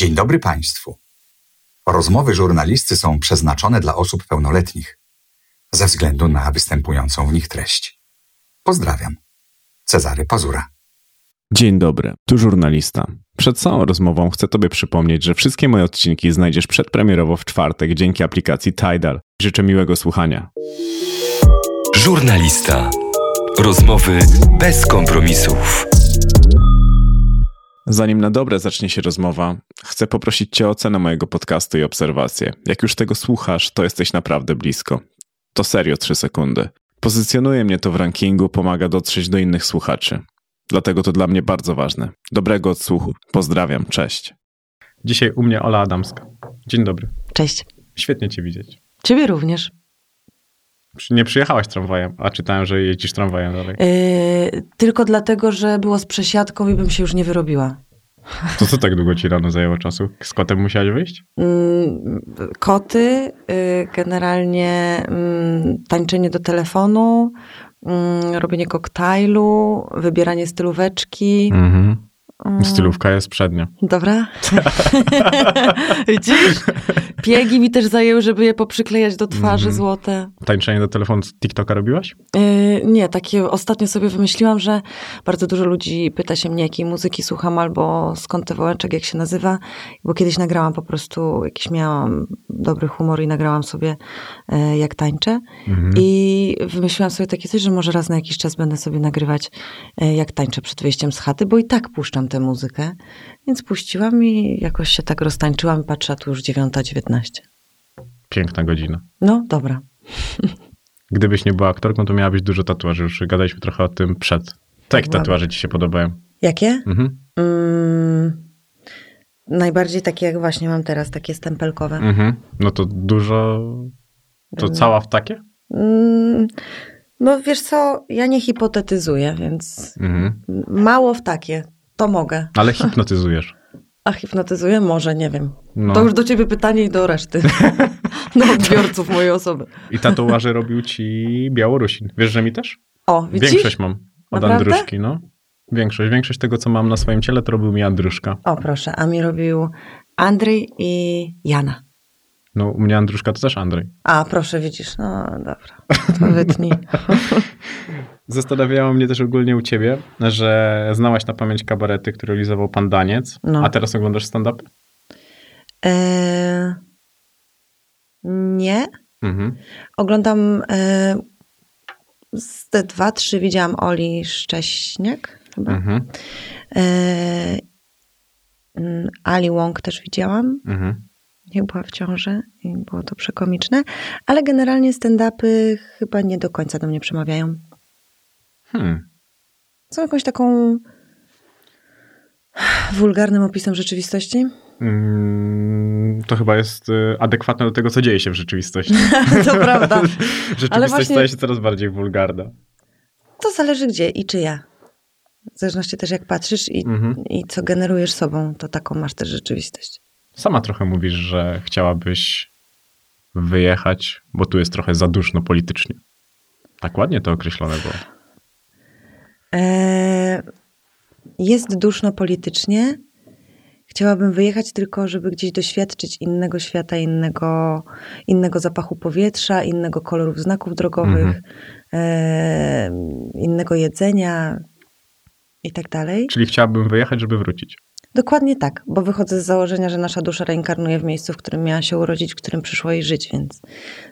Dzień dobry Państwu. Rozmowy żurnalisty są przeznaczone dla osób pełnoletnich ze względu na występującą w nich treść. Pozdrawiam. Cezary Pazura. Dzień dobry, tu żurnalista. Przed całą rozmową chcę Tobie przypomnieć, że wszystkie moje odcinki znajdziesz przedpremierowo w czwartek dzięki aplikacji Tidal. Życzę miłego słuchania. Żurnalista. Rozmowy bez kompromisów. Zanim na dobre zacznie się rozmowa, chcę poprosić Cię o ocenę mojego podcastu i obserwację. Jak już tego słuchasz, to jesteś naprawdę blisko. To serio 3 sekundy. Pozycjonuje mnie to w rankingu, pomaga dotrzeć do innych słuchaczy. Dlatego to dla mnie bardzo ważne. Dobrego odsłuchu. Pozdrawiam, cześć. Dzisiaj u mnie Ola Adamska. Dzień dobry. Cześć. Świetnie Cię widzieć. Ciebie również. Nie przyjechałaś tramwajem, a czytałem, że jeździsz tramwajem dalej. Yy, tylko dlatego, że było z przesiadką i bym się już nie wyrobiła. To co tak długo ci rano zajęło czasu? Z kotem musiałaś wyjść? Yy, koty, yy, generalnie mm, tańczenie do telefonu, mm, robienie koktajlu, wybieranie stylóweczki. Mhm. Mm, Stylówka jest przednia. Dobra. Widzisz? Piegi mi też zajęły, żeby je poprzyklejać do twarzy Mhm. złote. Tańczenie do telefonu z TikToka robiłaś? Yy, nie, takie ostatnio sobie wymyśliłam, że bardzo dużo ludzi pyta się mnie, jakiej muzyki słucham albo skąd te wołeczek, jak się nazywa, bo kiedyś nagrałam po prostu, jakiś miałam dobry humor i nagrałam sobie e, jak tańczę Mhm. i wymyśliłam sobie takie coś, że może raz na jakiś czas będę sobie nagrywać e, jak tańczę przed wyjściem z chaty, bo i tak puszczam tę muzykę, więc puściłam i jakoś się tak roztańczyłam i patrzę, tu już 9.19. Piękna godzina. No, dobra. Gdybyś nie była aktorką, to miałabyś dużo tatuaży. Już gadaliśmy trochę o tym przed. Byłam. tatuaże ci się podobają? Jakie? Mhm. Mm, najbardziej takie jak właśnie mam teraz, takie stempelkowe. Mhm. No to dużo... To Mm. cała w takie? Mm, no wiesz co, ja nie hipotetyzuję, więc Mhm. mało w takie, to mogę. Ale hipnotyzujesz. A hipnotyzuję? Może, nie wiem. No. To już do ciebie pytanie i do reszty. do odbiorców mojej osoby. I tatuaże robił ci Białorusin. Wiesz, że mi też? O, widzisz? Większość mam od Naprawdę? Andruszki, no. Większość. Większość tego, co mam na swoim ciele, to robił mi Andruszka. O, proszę, a mi robił Andrzej i Jana. No, u mnie Andruszka to też Andrzej. A, proszę, widzisz. No, dobra. To wytnij. Zastanawiało mnie też ogólnie u ciebie, że znałaś na pamięć kabarety, które realizował pan Daniec, No. a teraz oglądasz stand-up? E, nie. Mhm. Oglądam e, z te dwa, trzy widziałam Oli Szcześniak chyba. Mhm. E, mm, Ali Wong też widziałam, Mhm. jak była w ciąży i było to przekomiczne, ale generalnie stand-upy chyba nie do końca do mnie przemawiają. Hmm. Są jakąś taką wulgarnym opisem rzeczywistości. Mm, to chyba jest y, adekwatne do tego, co dzieje się w rzeczywistości. to prawda. Rzeczywistość właśnie- staje się coraz bardziej wulgarna. To zależy gdzie i czy ja. W zależności też jak patrzysz i, Mhm. i co generujesz sobą, to taką masz też rzeczywistość. Sama trochę mówisz, że chciałabyś wyjechać, bo tu jest trochę za duszno politycznie. Tak ładnie to określone było. E, jest duszno politycznie. Chciałabym wyjechać tylko, żeby gdzieś doświadczyć innego świata, innego, innego zapachu powietrza, innego kolorów znaków drogowych, Mhm. e, innego jedzenia i tak dalej. Czyli chciałabym wyjechać, żeby wrócić. Dokładnie tak, bo wychodzę z założenia, że nasza dusza reinkarnuje w miejscu, w którym miała się urodzić, w którym przyszło jej żyć, więc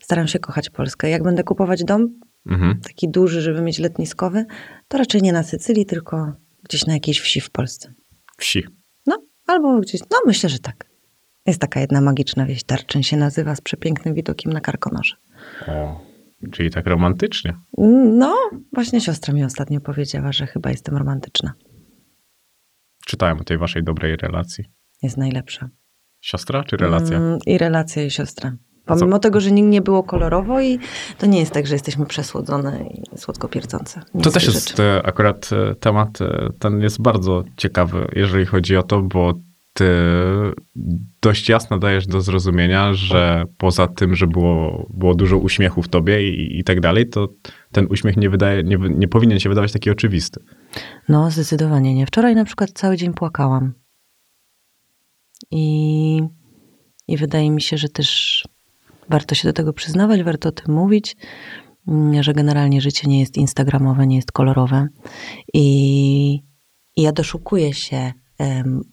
staram się kochać Polskę. Jak będę kupować dom, Mhm. taki duży, żeby mieć letniskowy, to raczej nie na Sycylii, tylko gdzieś na jakiejś wsi w Polsce. Wsi. No, albo gdzieś, no myślę, że tak. Jest taka jedna magiczna wieś, Tarczyn się nazywa, z przepięknym widokiem na Karkonosze. O, czyli tak romantycznie. No, właśnie siostra mi ostatnio powiedziała, że chyba jestem romantyczna. Czytałem o tej waszej dobrej relacji. Jest najlepsza. Siostra czy relacja? Mm, I relacja i siostra. A co- Pomimo tego, że nigdy nie było kolorowo i to nie jest tak, że jesteśmy przesłodzone i słodko pierdzące. To też jest rzeczy. e, akurat e, temat, e, ten jest bardzo ciekawy, jeżeli chodzi o to, bo ty dość jasno dajesz do zrozumienia, że poza tym, że było, było dużo uśmiechu w tobie i, i tak dalej, to ten uśmiech nie, wydaje, nie, nie powinien się wydawać taki oczywisty. No, zdecydowanie nie. Wczoraj na przykład cały dzień płakałam. I, I wydaje mi się, że też warto się do tego przyznawać, warto o tym mówić, mm, że generalnie życie nie jest instagramowe, nie jest kolorowe. I, ja doszukuję się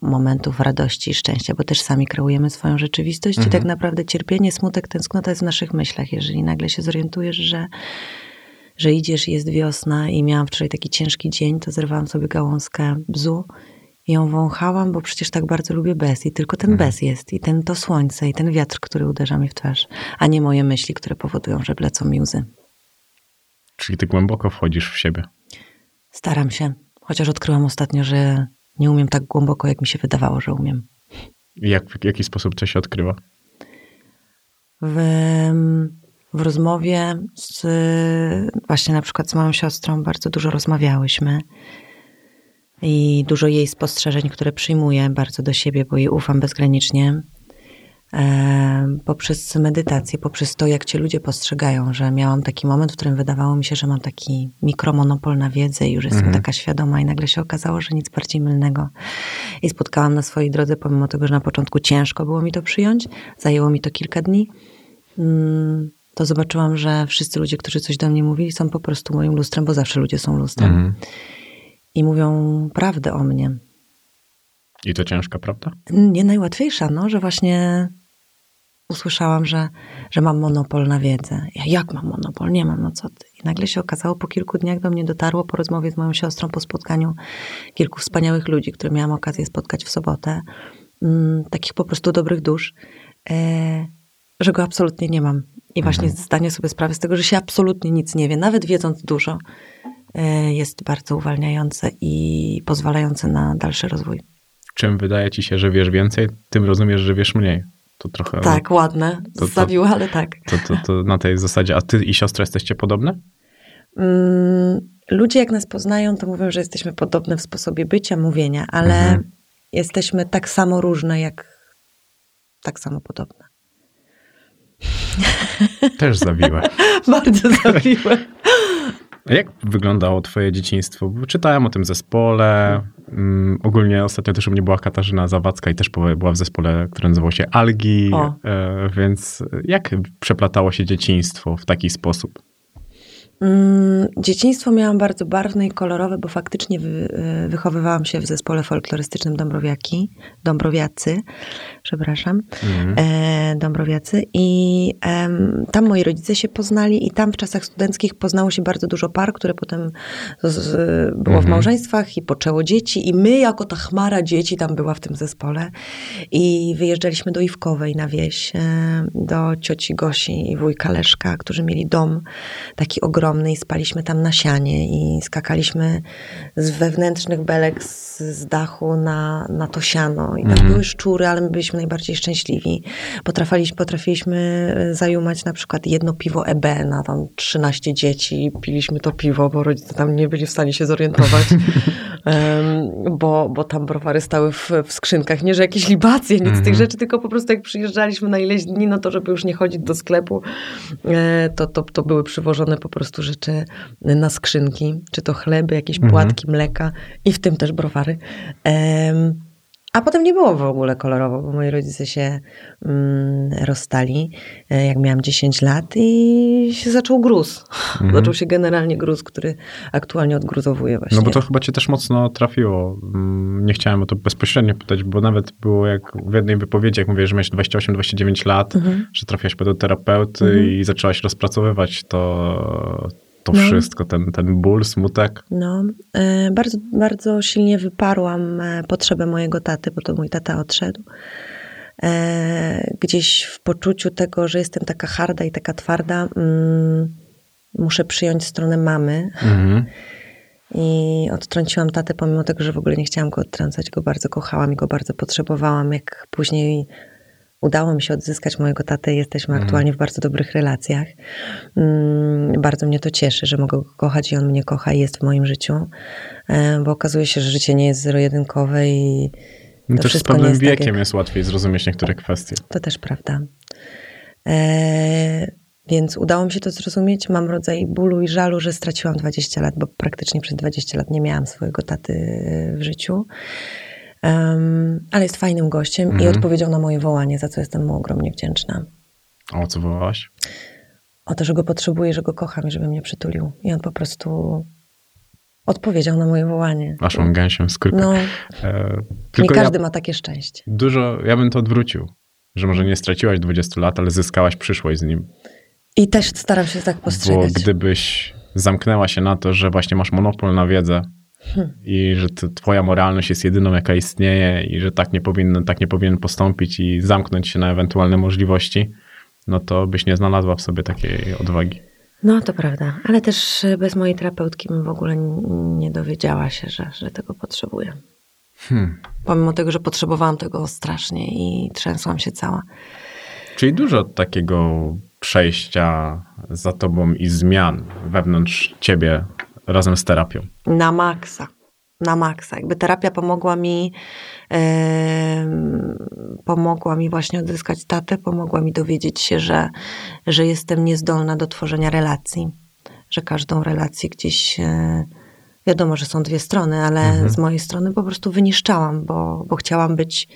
momentów radości i szczęścia, bo też sami kreujemy swoją rzeczywistość mhm. i tak naprawdę cierpienie, smutek, tęsknota jest w naszych myślach. Jeżeli nagle się zorientujesz, że, że idziesz i jest wiosna i miałam wczoraj taki ciężki dzień, to zerwałam sobie gałązkę bzu i ją wąchałam, bo przecież tak bardzo lubię bez i tylko ten mhm. bez jest i ten to słońce i ten wiatr, który uderza mi w twarz, a nie moje myśli, które powodują, że blecą mi łzy. Czyli ty głęboko wchodzisz w siebie. Staram się, chociaż odkryłam ostatnio, że nie umiem tak głęboko, jak mi się wydawało, że umiem. Jak, w jaki sposób to się odkrywa? W, w rozmowie z, właśnie na przykład z moją siostrą bardzo dużo rozmawiałyśmy i dużo jej spostrzeżeń, które przyjmuję bardzo do siebie, bo jej ufam bezgranicznie poprzez medytację, poprzez to, jak cię ludzie postrzegają, że miałam taki moment, w którym wydawało mi się, że mam taki mikromonopol na wiedzę i już jestem mhm. taka świadoma i nagle się okazało, że nic bardziej mylnego. I spotkałam na swojej drodze, pomimo tego, że na początku ciężko było mi to przyjąć, zajęło mi to kilka dni, mm, to zobaczyłam, że wszyscy ludzie, którzy coś do mnie mówili, są po prostu moim lustrem, bo zawsze ludzie są lustrem. Mhm. I mówią prawdę o mnie. I to ciężka prawda? Nie najłatwiejsza, no, że właśnie usłyszałam, że, że mam monopol na wiedzę. Ja jak mam monopol? Nie mam, no co ty? I nagle się okazało, po kilku dniach do mnie dotarło, po rozmowie z moją siostrą, po spotkaniu kilku wspaniałych ludzi, które miałam okazję spotkać w sobotę, mm, takich po prostu dobrych dusz, e, że go absolutnie nie mam. I właśnie mhm. zdanie sobie sprawy z tego, że się absolutnie nic nie wie, nawet wiedząc dużo, jest bardzo uwalniające i pozwalające na dalszy rozwój czym wydaje ci się, że wiesz więcej, tym rozumiesz, że wiesz mniej. To trochę. Tak, ładne. To, Zabiła, ale tak. To, to, to, na tej zasadzie. A ty i siostra jesteście podobne? Mm, ludzie, jak nas poznają, to mówią, że jesteśmy podobne w sposobie bycia, mówienia, ale mhm. jesteśmy tak samo różne, jak tak samo podobne. Też zabiłe. Bardzo zabiłe. A jak wyglądało twoje dzieciństwo? Czytałem o tym zespole. Um, ogólnie ostatnio też u mnie była Katarzyna Zawadzka i też była w zespole, który nazywał się Algi. E, więc jak przeplatało się dzieciństwo w taki sposób? Mm, dzieciństwo miałam bardzo barwne i kolorowe, bo faktycznie e, wychowywałam się w zespole folklorystycznym Dąbrowiaki, Dąbrowiacy, przepraszam, mhm. e, Dąbrowiacy i tam moi rodzice się poznali i tam w czasach studenckich poznało się bardzo dużo par, które potem było mhm. w małżeństwach i poczęło dzieci i my jako ta chmara dzieci tam była w tym zespole i wyjeżdżaliśmy do Iwkowej na wieś, e, do cioci Gosi i wujka Leszka, którzy mieli dom taki ogromny ogromny i spaliśmy tam na sianie i skakaliśmy z wewnętrznych belek z, z dachu na, na to siano. I tam mm. były szczury, ale my byliśmy najbardziej szczęśliwi. Potrafiliśmy, potrafiliśmy e, zajumać na przykład jedno piwo EB na tam 13 dzieci i piliśmy to piwo, bo rodzice tam nie byli w stanie się zorientować, um, bo, bo tam browary stały w, w skrzynkach. Nie, że jakieś libacje, nic mm. z tych mhm. rzeczy, tylko po prostu jak przyjeżdżaliśmy na ileś dni, no to żeby już nie chodzić do sklepu, e, to, to, to były przywożone po prostu prostu rzeczy na skrzynki, czy to chleby, jakieś mhm. płatki, mleka i w tym też browary. Um, a potem nie było w ogóle kolorowo, bo moi rodzice się mm, rozstali, e, jak miałam 10 lat i się zaczął gruz. Mhm. Zaczął się generalnie gruz, który aktualnie odgruzowuje właśnie. No bo to chyba cię też mocno trafiło. Mm, nie chciałem o to bezpośrednio pytać, bo nawet było jak w jednej wypowiedzi, jak mówię, że miałeś 28-29 lat, mhm. że trafiłaś do terapeuty mhm. i zaczęłaś rozpracowywać to, to no. wszystko, ten, ten ból, smutek? No, e, bardzo, bardzo silnie wyparłam e, potrzebę mojego taty, bo to mój tata odszedł. E, gdzieś w poczuciu tego, że jestem taka harda i taka twarda, mm, muszę przyjąć stronę mamy. Mhm. I odtrąciłam tatę, pomimo tego, że w ogóle nie chciałam go odtrącać. Go bardzo kochałam i go bardzo potrzebowałam. Jak później udało mi się odzyskać mojego tatę. Jesteśmy mhm. aktualnie w bardzo dobrych relacjach. Mm, bardzo mnie to cieszy, że mogę go kochać i on mnie kocha i jest w moim życiu, e, bo okazuje się, że życie nie jest zero-jedynkowe i no też z pewnym jest wiekiem tak, jak... jest łatwiej zrozumieć niektóre kwestie. To też prawda. E, więc udało mi się to zrozumieć. Mam rodzaj bólu i żalu, że straciłam 20 lat, bo praktycznie przez 20 lat nie miałam swojego taty w życiu. Um, ale jest fajnym gościem Mhm. i odpowiedział na moje wołanie, za co jestem mu ogromnie wdzięczna. A o co wołałaś? O to, że go potrzebuję, że go kocham i żeby mnie przytulił. I on po prostu odpowiedział na moje wołanie. Mam gęsią skórkę. No, E, nie każdy ja ma takie szczęście. dużo, ja bym to odwrócił. Że może nie straciłaś 20 lat, ale zyskałaś przyszłość z nim. I też staram się tak Bo postrzegać. gdybyś zamknęła się na to, że właśnie masz monopol na wiedzę. I że to twoja moralność jest jedyną, jaka istnieje i że tak nie powinien, tak nie powinien postąpić i zamknąć się na ewentualne możliwości, no to byś nie znalazła w sobie takiej odwagi. No, to prawda. Ale też e, bez mojej terapeutki bym w ogóle nie dowiedziała się, że, że tego potrzebuję. Hmm. Pomimo tego, że potrzebowałam tego strasznie i trzęsłam się cała. Czyli dużo takiego przejścia za tobą i zmian wewnątrz ciebie razem z terapią. Na maksa. Na maksa. Jakby terapia pomogła mi, em, pomogła mi właśnie odzyskać tatę, pomogła mi dowiedzieć się, że, że jestem niezdolna do tworzenia relacji, że każdą relację gdzieś, e, wiadomo, że są dwie strony, ale z mojej strony po prostu wyniszczałam, bo, bo chciałam być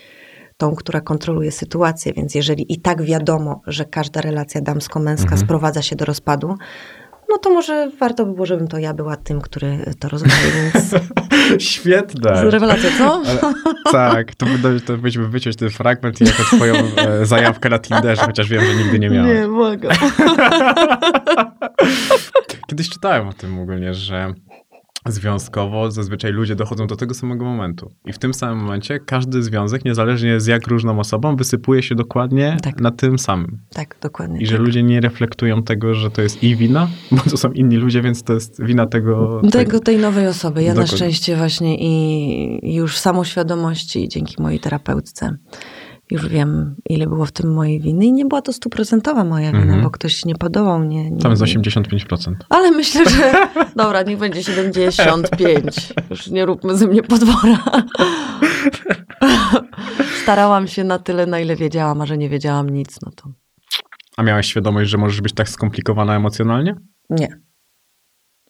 tą, która kontroluje sytuację, więc jeżeli i tak wiadomo, że każda relacja damsko-męska sprowadza się do rozpadu, no to może warto by było, żebym to ja była tym, który to rozwalił, więc Świetne. rewelacja, co? Ale, tak, to, to byśmy wyciąć ten fragment i jako twoją e, zajawkę na Tinderze, chociaż wiem, że nigdy nie miałeś. Nie, błagam. Kiedyś czytałem o tym ogólnie, że związkowo zazwyczaj ludzie dochodzą do tego samego momentu. I w tym samym momencie każdy związek, niezależnie z jak różną osobą, wysypuje się dokładnie Tak. na tym samym. Tak, dokładnie. I że tak. ludzie nie reflektują tego, że to jest ich wina, bo to są inni ludzie, więc to jest wina tego. Tego, tej nowej osoby. Ja na Dokładnie. szczęście właśnie i już samoświadomości dzięki mojej terapeutce już wiem, ile było w tym mojej winy i nie była to stuprocentowa moja wina, Mhm. bo ktoś nie podobał mnie. Nie, Tam jest 85%. Ale myślę, że dobra, niech będzie 75. Już nie róbmy ze mnie podwora. Starałam się na tyle, na ile wiedziałam, a że nie wiedziałam nic, no to A miałeś świadomość, że możesz być tak skomplikowana emocjonalnie? nie.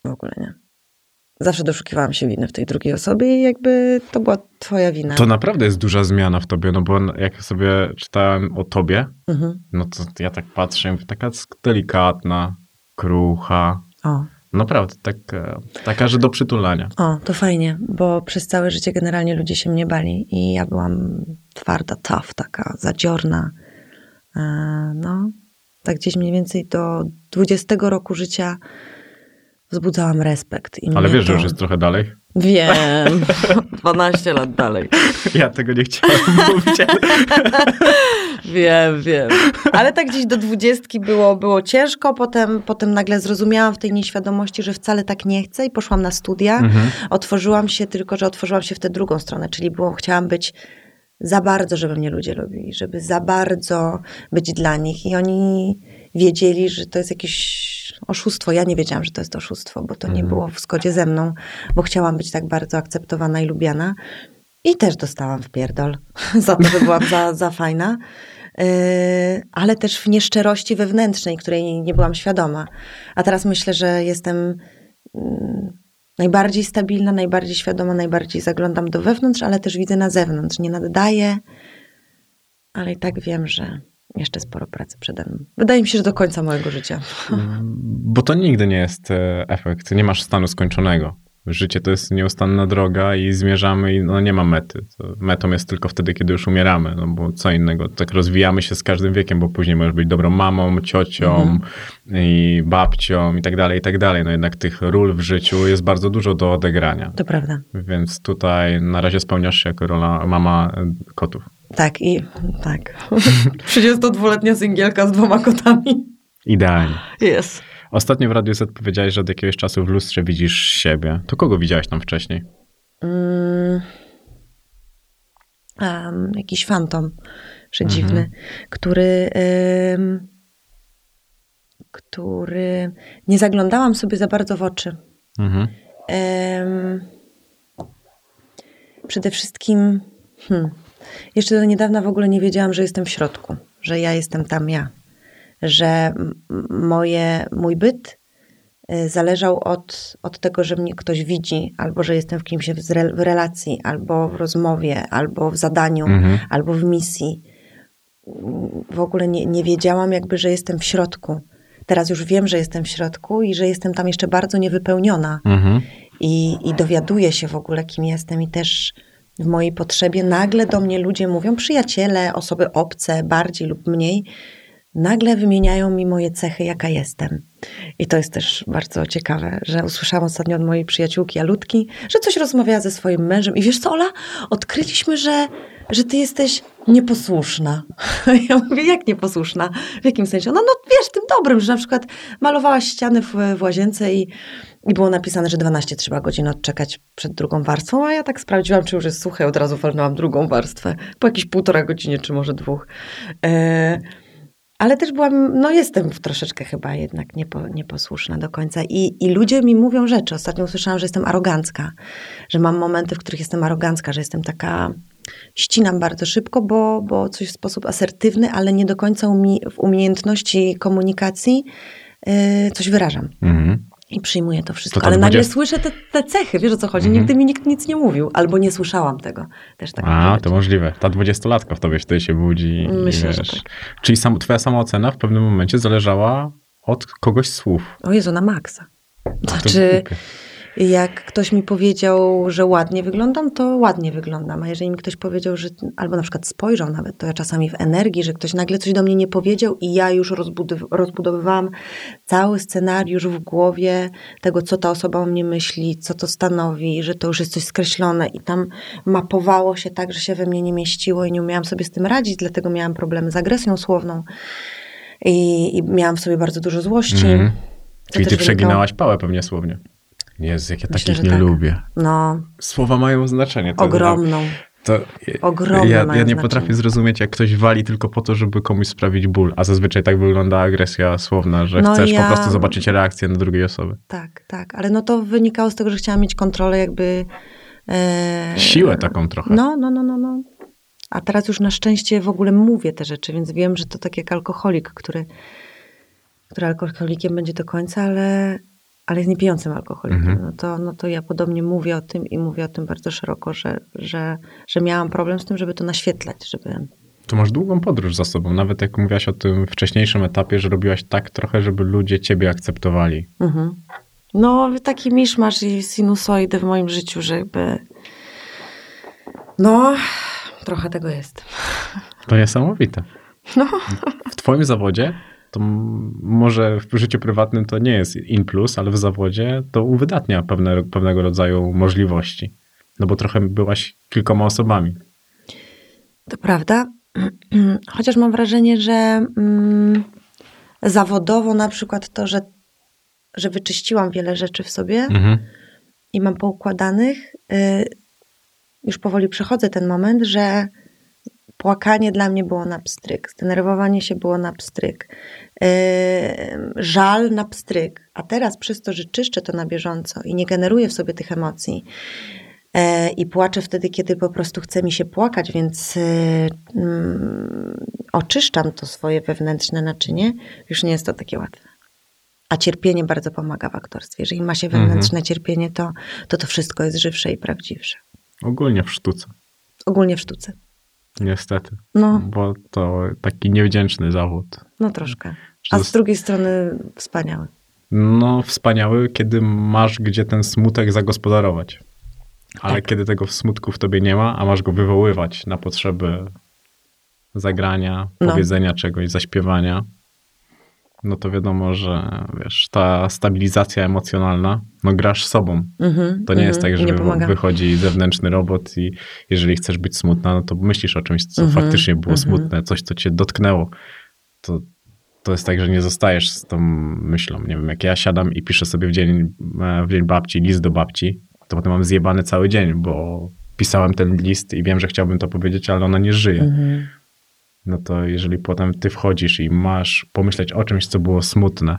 W ogóle nie. Zawsze doszukiwałam się winy w tej drugiej osobie i jakby to była twoja wina. To naprawdę jest duża zmiana w tobie, no bo jak sobie czytałem o tobie, Mhm. no to ja tak patrzę, taka delikatna, krucha. O. Naprawdę, tak, e, taka, że do przytulania. O, to fajnie, bo przez całe życie generalnie ludzie się mnie bali i ja byłam twarda, tough, taka zadziorna. E, No, tak gdzieś mniej więcej do 20 roku życia wzbudzałam respekt. I Ale wiesz, że to... już jest trochę dalej? Wiem, 12 lat dalej. Ja tego nie chciałem mówić. Wiem, wiem. Ale tak gdzieś do dwudziestki było, było ciężko, potem, potem nagle zrozumiałam w tej nieświadomości, że wcale tak nie chcę i poszłam na studia. Mhm. Otworzyłam się, tylko że otworzyłam się w tę drugą stronę, czyli było, chciałam być za bardzo, żeby mnie ludzie lubili, żeby za bardzo być dla nich i oni wiedzieli, że to jest jakieś oszustwo. Ja nie wiedziałam, że to jest oszustwo, bo to nie było w zgodzie ze mną, bo chciałam być tak bardzo akceptowana i lubiana. I też dostałam w pierdol za to, że byłam za, za fajna. Yy, ale też w nieszczerości wewnętrznej, której nie byłam świadoma. A teraz myślę, że jestem mm, najbardziej stabilna, najbardziej świadoma, najbardziej zaglądam do wewnątrz, ale też widzę na zewnątrz. Nie naddaję, ale i tak wiem, że jeszcze sporo pracy przede mną. Wydaje mi się, że do końca mojego życia. Bo to nigdy nie jest e, efekt, nie masz stanu skończonego. Życie to jest nieustanna droga i zmierzamy i no nie ma mety. Metą jest tylko wtedy, kiedy już umieramy, no bo co innego. Tak rozwijamy się z każdym wiekiem, bo później możesz być dobrą mamą, ciocią i babcią i tak dalej, i tak dalej. No jednak tych ról w życiu jest bardzo dużo do odegrania. To prawda. Więc tutaj na razie spełniasz się jako rola mama e, kotów. Tak i tak. 32-letnia singielka z dwoma kotami. Idealnie. Jest. Ostatnio w Radiu Z powiedziałeś, że od jakiegoś czasu w lustrze widzisz siebie. To kogo widziałeś tam wcześniej? Mm, em, jakiś fantom przedziwny, który, em, który nie zaglądałam sobie za bardzo w oczy. Mhm. Przede wszystkim hmm, jeszcze do niedawna w ogóle nie wiedziałam, że jestem w środku, że ja jestem tam ja, że moje, mój byt y, zależał od, od tego, że mnie ktoś widzi, albo że jestem w kimś w, zre, w relacji, albo w rozmowie, albo w zadaniu, Mhm. albo w misji. W ogóle nie, nie wiedziałam jakby, że jestem w środku. Teraz już wiem, że jestem w środku i że jestem tam jeszcze bardzo niewypełniona Mhm. i, i dowiaduję się w ogóle, kim jestem, i też w mojej potrzebie nagle do mnie ludzie mówią, przyjaciele, osoby obce, bardziej lub mniej, nagle wymieniają mi moje cechy, jaka jestem. I to jest też bardzo ciekawe, że usłyszałam ostatnio od mojej przyjaciółki Alutki, że coś rozmawiała ze swoim mężem i wiesz co, Ola, odkryliśmy, że, że ty jesteś nieposłuszna. Ja mówię, jak nieposłuszna? W jakim sensie? No, no wiesz, tym dobrym, że na przykład malowałaś ściany w, w łazience i, i było napisane, że 12 trzeba godzin odczekać przed drugą warstwą, a ja tak sprawdziłam, czy już jest suche, od razu walnęłam drugą warstwę. Po jakieś półtora godzinie, czy może dwóch. E, ale też byłam, no jestem troszeczkę chyba jednak niepo, nieposłuszna do końca. I, I ludzie mi mówią rzeczy. Ostatnio usłyszałam, że jestem arogancka, że mam momenty, w których jestem arogancka, że jestem taka, ścinam bardzo szybko, bo, bo coś w sposób asertywny, ale nie do końca umi, w umiejętności komunikacji yy, coś wyrażam. Mhm. I przyjmuję to wszystko. To ta ale nagle 20 słyszę te, te cechy, wiesz o co chodzi? Mhm. Nigdy mi nikt nic nie mówił, albo nie słyszałam tego. Też tak A, to możliwe. Ta dwudziestolatka w tobie wtedy się budzi. i Myślę, że wiesz. tak. Czyli sam, twoja samoocena w pewnym momencie zależała od kogoś słów. O Jezu, na maksa. To Znaczy, głupie. Jak ktoś mi powiedział, że ładnie wyglądam, to ładnie wyglądam. A jeżeli mi ktoś powiedział, że albo na przykład spojrzał nawet, to ja czasami w energii, że ktoś nagle coś do mnie nie powiedział i ja już rozbudow- rozbudowywałam cały scenariusz w głowie tego, co ta osoba o mnie myśli, co to stanowi, że to już jest coś skreślone i tam mapowało się tak, że się we mnie nie mieściło i nie umiałam sobie z tym radzić, dlatego miałam problemy z agresją słowną i, i miałam w sobie bardzo dużo złości. To Czyli ty wynikało- przeginałaś pałę pewnie słownie. Jezu, jak ja Myślę, takich nie tak. lubię. No, Słowa mają znaczenie. To ogromną. To, Ogromne ja, ja nie znaczenie. potrafię zrozumieć, jak ktoś wali tylko po to, żeby komuś sprawić ból. A zazwyczaj tak wygląda agresja słowna, że No chcesz ja- po prostu zobaczyć reakcję na drugiej osoby. Tak, tak. Ale no to wynikało z tego, że chciałam mieć kontrolę jakby... E, Siłę taką trochę. No, no, no, no, no. A teraz już na szczęście w ogóle mówię te rzeczy, więc wiem, że to tak jak alkoholik, który, który alkoholikiem będzie do końca, ale, ale jest niepijącym alkoholikiem. Mhm. No, to, no to ja podobnie mówię o tym i mówię o tym bardzo szeroko, że, że, że miałam problem z tym, żeby to naświetlać, żeby... To masz długą podróż za sobą. Nawet jak mówiłaś o tym wcześniejszym etapie, że robiłaś tak trochę, żeby ludzie ciebie akceptowali. Mhm. No, taki miszmasz i sinusoidy w moim życiu, że jakby... No, trochę tego jest. To niesamowite. No. W twoim zawodzie, to może w życiu prywatnym to nie jest in plus, ale w zawodzie to uwydatnia pewne, pewnego rodzaju możliwości. No bo trochę byłaś kilkoma osobami. To prawda. Chociaż mam wrażenie, że mm, zawodowo na przykład to, że, że wyczyściłam wiele rzeczy w sobie Mhm. i mam poukładanych, y, już powoli przechodzę ten moment, że płakanie dla mnie było na pstryk, zdenerwowanie się było na pstryk, y, żal na pstryk. A teraz przez to, że czyszczę to na bieżąco i nie generuję w sobie tych emocji, E, I płaczę wtedy, kiedy po prostu chce mi się płakać, więc y, mm, oczyszczam to swoje wewnętrzne naczynie. Już nie jest to takie łatwe. A cierpienie bardzo pomaga w aktorstwie. Jeżeli ma się wewnętrzne cierpienie, to, to to wszystko jest żywsze i prawdziwsze. Ogólnie w sztuce, Ogólnie w sztuce. Niestety. No, Bo to taki niewdzięczny zawód. no troszkę. A z drugiej strony wspaniały. No, wspaniały, kiedy masz gdzie ten smutek zagospodarować. Ale Tak. kiedy tego smutku w tobie nie ma, a masz go wywoływać na potrzeby zagrania, No. powiedzenia czegoś, zaśpiewania, no to wiadomo, że wiesz, ta stabilizacja emocjonalna, no grasz sobą. Mhm, To nie jest mhm, tak, że wychodzi zewnętrzny robot i jeżeli chcesz być smutna, no to myślisz o czymś, co Mhm, faktycznie było mhm. smutne, coś, co cię dotknęło. To, to jest tak, że nie zostajesz z tą myślą. Nie wiem, jak ja siadam i piszę sobie w dzień, e, w dzień babci list do babci, to potem mam zjebany cały dzień, bo pisałem ten list i wiem, że chciałbym to powiedzieć, ale ona nie żyje. No to jeżeli potem ty wchodzisz i masz pomyśleć o czymś, co było smutne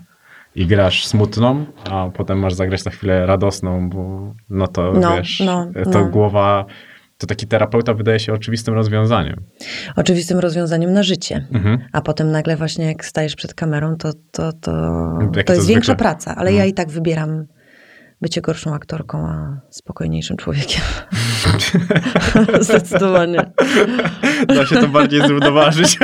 i grasz smutną, a potem masz zagrać na chwilę radosną, bo no to No, wiesz, no, to no. głowa To taki terapeuta wydaje się oczywistym rozwiązaniem. Oczywistym rozwiązaniem na życie. Mhm. A potem nagle właśnie jak stajesz przed kamerą, to, to, to, Jak to to jest większa praca. Ale Mhm. ja i tak wybieram bycie gorszą aktorką, a spokojniejszym człowiekiem. Zdecydowanie. Da się to bardziej zrównoważyć.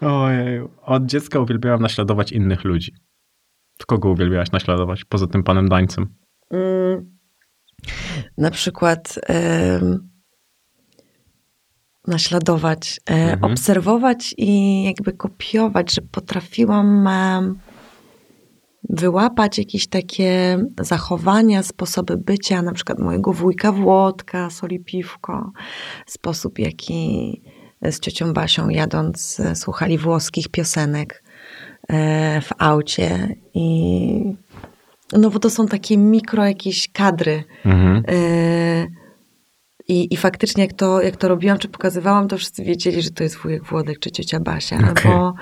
Ojej. Od dziecka uwielbiałam naśladować innych ludzi. Kogo uwielbiałaś naśladować, poza tym panem Dańcem? Mm, na przykład naśladować, e, Mhm. obserwować i jakby kopiować, że potrafiłam wyłapać jakieś takie zachowania, sposoby bycia, na przykład mojego wujka Włodka, soli piwko, sposób jaki z ciocią Basią jadąc słuchali włoskich piosenek e, w aucie i no bo to są takie mikro jakieś kadry. Mhm. E, I, I faktycznie jak to, jak to robiłam, czy pokazywałam, to wszyscy wiedzieli, że to jest wujek Włodek, czy ciocia Basia, Okej. albo,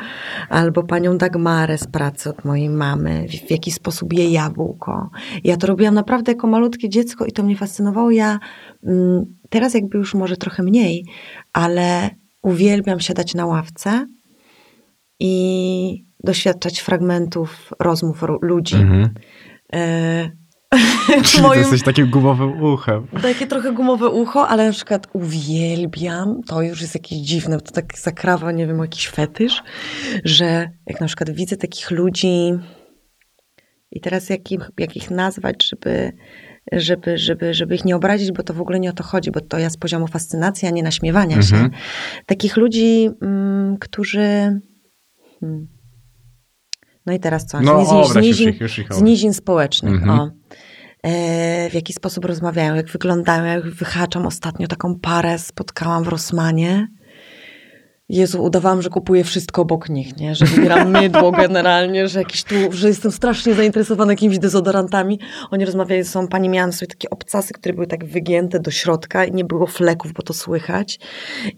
albo panią Dagmarę z pracy od mojej mamy, w, w jaki sposób je jabłko. Ja to robiłam naprawdę jako malutkie dziecko i to mnie fascynowało. Ja mm, teraz jakby już może trochę mniej, ale uwielbiam siadać na ławce i doświadczać fragmentów rozmów ludzi. Mhm. E, Czyli moim- jesteś takim gumowym uchem. takie trochę gumowe ucho, ale na przykład uwielbiam, to już jest jakieś dziwne, to tak zakrawa, nie wiem, jakiś fetysz, że jak na przykład widzę takich ludzi i teraz jak, im, jak ich nazwać, żeby, żeby, żeby, żeby ich nie obrazić, bo to w ogóle nie o to chodzi, bo to ja z poziomu fascynacji, a nie naśmiewania Mhm. się. Takich ludzi, mm, którzy... Hmm. No i teraz co? No, z, z, już ich, już ich z nizin społecznych. Mhm. O. E, w jaki sposób rozmawiają, jak wyglądają, jak wyhaczam ostatnio taką parę, spotkałam w Rosmanie. Jezu, udawałam, że kupuję wszystko obok nich, nie? Że wybieram mydło generalnie, że jakiś tu, że jestem strasznie zainteresowana jakimiś dezodorantami. Oni rozmawiali ze sobą, pani miałam sobie takie obcasy, które były tak wygięte do środka i nie było fleków, bo to słychać.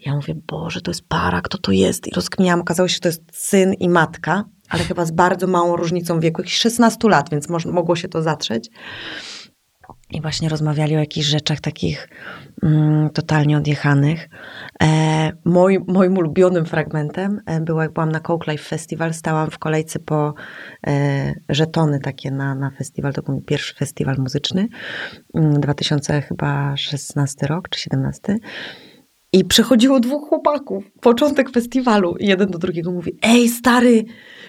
Ja mówię, Boże, to jest para, kto to jest? I rozkminiałam, okazało się, że to jest syn i matka, ale chyba z bardzo małą różnicą wieku, jakichś 16 lat, więc mogło się to zatrzeć. I właśnie rozmawiali o jakichś rzeczach takich mm, totalnie odjechanych. E, moim, moim ulubionym fragmentem e, było, jak byłam na Coke Life Festival, stałam w kolejce po e, żetony takie na, na festiwal. To był pierwszy festiwal muzyczny, mm, 2016 rok czy 17. I przechodziło dwóch chłopaków, początek festiwalu. I jeden do drugiego mówi, ej stary,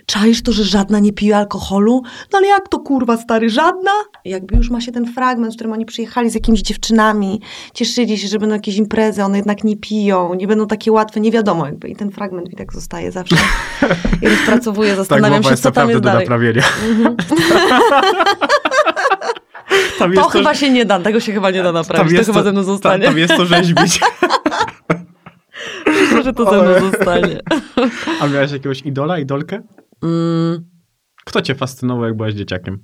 czaisz to, że żadna nie pije alkoholu? No ale jak to kurwa stary, żadna? I jakby już ma się ten fragment, w którym oni przyjechali z jakimiś dziewczynami, cieszyli się, że będą jakieś imprezy, one jednak nie piją, nie będą takie łatwe, nie wiadomo jakby. I ten fragment mi tak zostaje zawsze. I rozpracowuję, Tak, zastanawiam głowa się, co tam jest do dalej. naprawienia. tam To chyba się nie da, tego się chyba nie da naprawić, to chyba ze mną zostanie. Tam, tam jest to rzeźbić. że to ze mną zostanie. A miałeś jakiegoś idola, idolkę? Mm. Kto cię fascynował, jak byłaś dzieciakiem?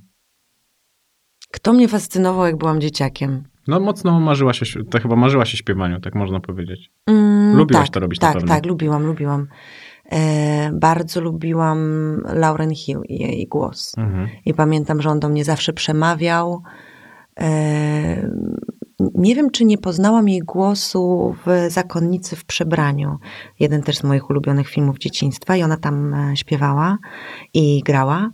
Kto mnie fascynował, jak byłam dzieciakiem? No mocno marzyłaś śp- to chyba marzyłaś o śpiewaniu, tak można powiedzieć. Mm, Lubiłaś tak, to robić na Tak, pewno. tak, lubiłam, lubiłam. E, bardzo lubiłam Lauren Hill i jej głos. Mhm. I pamiętam, że on do mnie zawsze przemawiał. E, nie wiem, czy nie poznałam jej głosu w Zakonnicy w przebraniu. Jeden też z moich ulubionych filmów dzieciństwa i ona tam e, śpiewała i grała.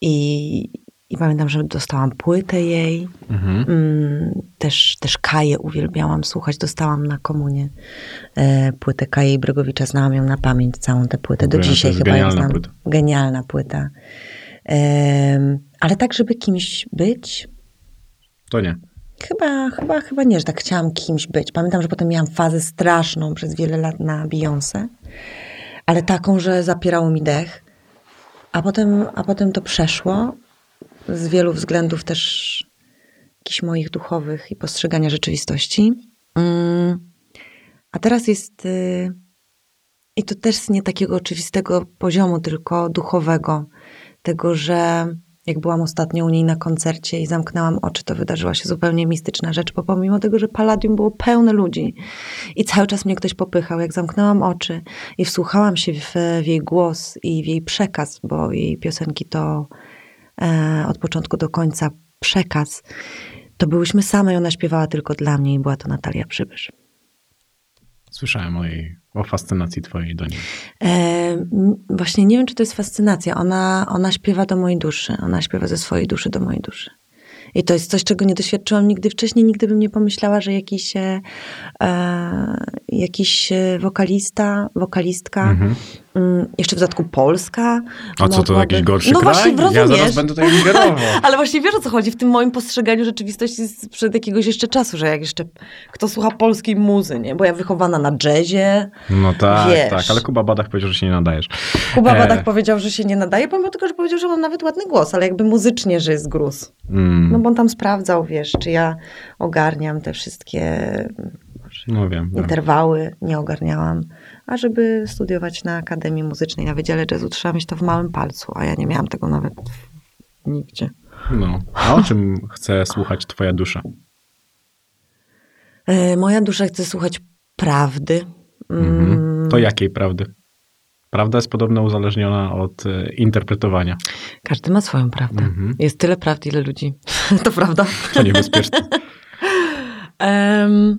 I, i pamiętam, że dostałam płytę jej. Mhm. Mm, też, też Kaję uwielbiałam słuchać. Dostałam na komunie e, płytę Kaję i Brygowicza. Znałam ją na pamięć, całą tę płytę. Do dzisiaj chyba ją znam. płyta. Genialna płyta. Ale tak, żeby kimś być, To nie. Chyba, chyba, chyba nie, że tak chciałam kimś być. Pamiętam, że potem miałam fazę straszną przez wiele lat na Beyoncé, ale taką, że zapierało mi dech. A potem, a potem to przeszło z wielu względów też jakichś moich duchowych i postrzegania rzeczywistości. Mm. A teraz jest, y, i to też z nie takiego oczywistego poziomu, tylko duchowego, tego, że jak byłam ostatnio u niej na koncercie i zamknęłam oczy, to wydarzyła się zupełnie mistyczna rzecz, bo pomimo tego, że Palladium było pełne ludzi i cały czas mnie ktoś popychał, jak zamknęłam oczy i wsłuchałam się w, w jej głos i w jej przekaz, bo jej piosenki to e, od początku do końca przekaz, to byłyśmy same i ona śpiewała tylko dla mnie i była to Natalia Przybysz. Słyszałem o jej, o fascynacji twojej do niej. E, właśnie nie wiem, czy to jest fascynacja. Ona, ona śpiewa do mojej duszy. Ona śpiewa ze swojej duszy do mojej duszy. I to jest coś, czego nie doświadczyłam nigdy wcześniej. Nigdy bym nie pomyślała, że jakiś, e, jakiś wokalista, wokalistka, mhm. Mm, jeszcze w dodatku Polska. A co to jakiś gorszy no kraj? Właśnie, rozumiesz. Ja zaraz będę tutaj ingerował. Ale właśnie wiesz o co chodzi w tym moim postrzeganiu rzeczywistości sprzed jakiegoś jeszcze czasu, że jak jeszcze kto słucha polskiej muzy, nie? Bo ja wychowana na jazzie. No tak, wiesz. tak, ale Kuba Badach powiedział, że się nie nadajesz. Kuba e... Badach powiedział, że się nie nadaje, pomimo tego, że powiedział, że mam nawet ładny głos, ale jakby muzycznie, że jest gruz. Mm. No bo on tam sprawdzał, wiesz, czy ja ogarniam te wszystkie no wiem, interwały, nie ogarniałam a żeby studiować na Akademii Muzycznej, na Wydziale Jazzu, trzeba mieć to w małym palcu, a ja nie miałam tego nawet nigdzie. No, a o czym chce słuchać twoja dusza? E, moja dusza chce słuchać prawdy. Mhm. To jakiej prawdy? Prawda jest podobno uzależniona od e, interpretowania. Każdy ma swoją prawdę. Mhm. Jest tyle prawd, ile ludzi. to prawda. To niebezpieczne. um,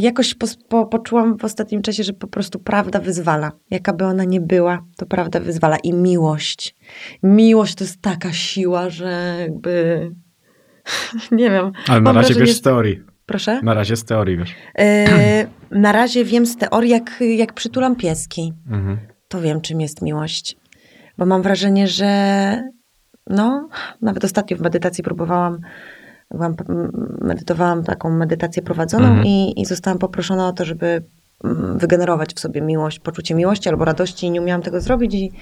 jakoś po, po, poczułam w ostatnim czasie, że po prostu prawda wyzwala. Jaka by ona nie była, to prawda wyzwala. I miłość. Miłość to jest taka siła, że jakby. nie wiem. Ale na razie wiesz z teorii. Proszę? Na razie z teorii wiesz. Yy, na razie wiem z teorii, jak, jak przytulam pieski. Mhm. To wiem, czym jest miłość. Bo mam wrażenie, że no, nawet ostatnio w medytacji próbowałam byłam, medytowałam taką medytację prowadzoną mhm. i, i zostałam poproszona o to, żeby mm, wygenerować w sobie miłość, poczucie miłości albo radości i nie umiałam tego zrobić i,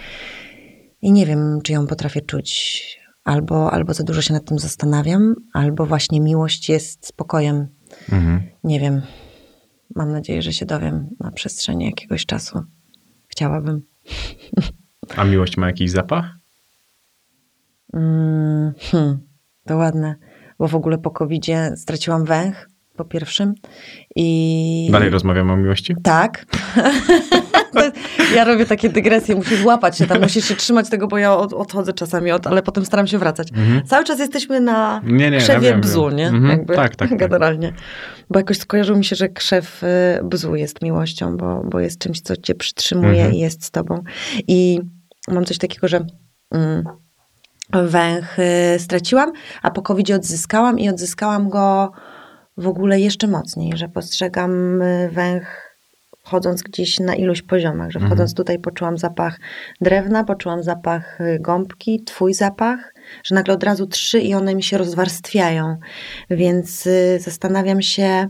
i nie wiem, czy ją potrafię czuć. Albo, albo za dużo się nad tym zastanawiam, albo właśnie miłość jest spokojem. Mhm. Nie wiem. Mam nadzieję, że się dowiem na przestrzeni jakiegoś czasu. Chciałabym. A miłość ma jakiś zapach? Mm, hmm, to ładne bo w ogóle po covid straciłam węch po pierwszym i... Dalej rozmawiamy o miłości? Tak. ja robię takie dygresje, musisz łapać się tam, musisz się trzymać tego, bo ja od, odchodzę czasami, od, ale potem staram się wracać. Mhm. Cały czas jesteśmy na nie, nie, krzewie ja wiem, bzu, nie? Mhm. Jakby, tak, tak, tak. Generalnie. Bo jakoś skojarzyło mi się, że krzew y, bzu jest miłością, bo, bo jest czymś, co cię przytrzymuje mhm. i jest z tobą. I mam coś takiego, że... Mm, węch straciłam, a po covid odzyskałam i odzyskałam go w ogóle jeszcze mocniej, że postrzegam y, węch wchodząc gdzieś na iluś poziomach, że wchodząc mhm. tutaj poczułam zapach drewna, poczułam zapach y, gąbki, twój zapach, że nagle od razu trzy i one mi się rozwarstwiają. Więc y, zastanawiam się,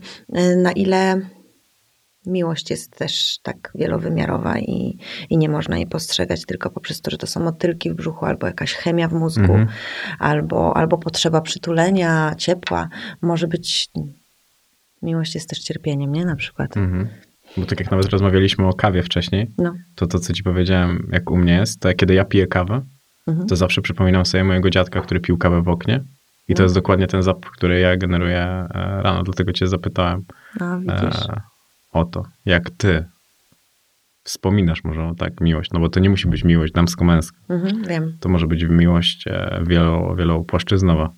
na ile miłość jest też tak wielowymiarowa i, i nie można jej postrzegać tylko poprzez to, że to są motylki w brzuchu, albo jakaś chemia w mózgu, mhm. albo, albo potrzeba przytulenia, ciepła. Może być. Miłość jest też cierpieniem, nie? Na przykład. Mhm. Bo tak jak nawet rozmawialiśmy o kawie wcześniej, no. to to, co ci powiedziałem, jak u mnie jest, to kiedy ja piję kawę, mhm. to zawsze przypominam sobie mojego dziadka, który pił kawę w oknie. I to no. jest dokładnie ten zapach, który ja generuję e, rano, dlatego cię zapytałem. A, widzisz. E, o to, jak ty wspominasz może tak miłość, no bo to nie musi być miłość damsko-męska. Mhm, wiem. To może być miłość e, wielo, wielopłaszczyznowa.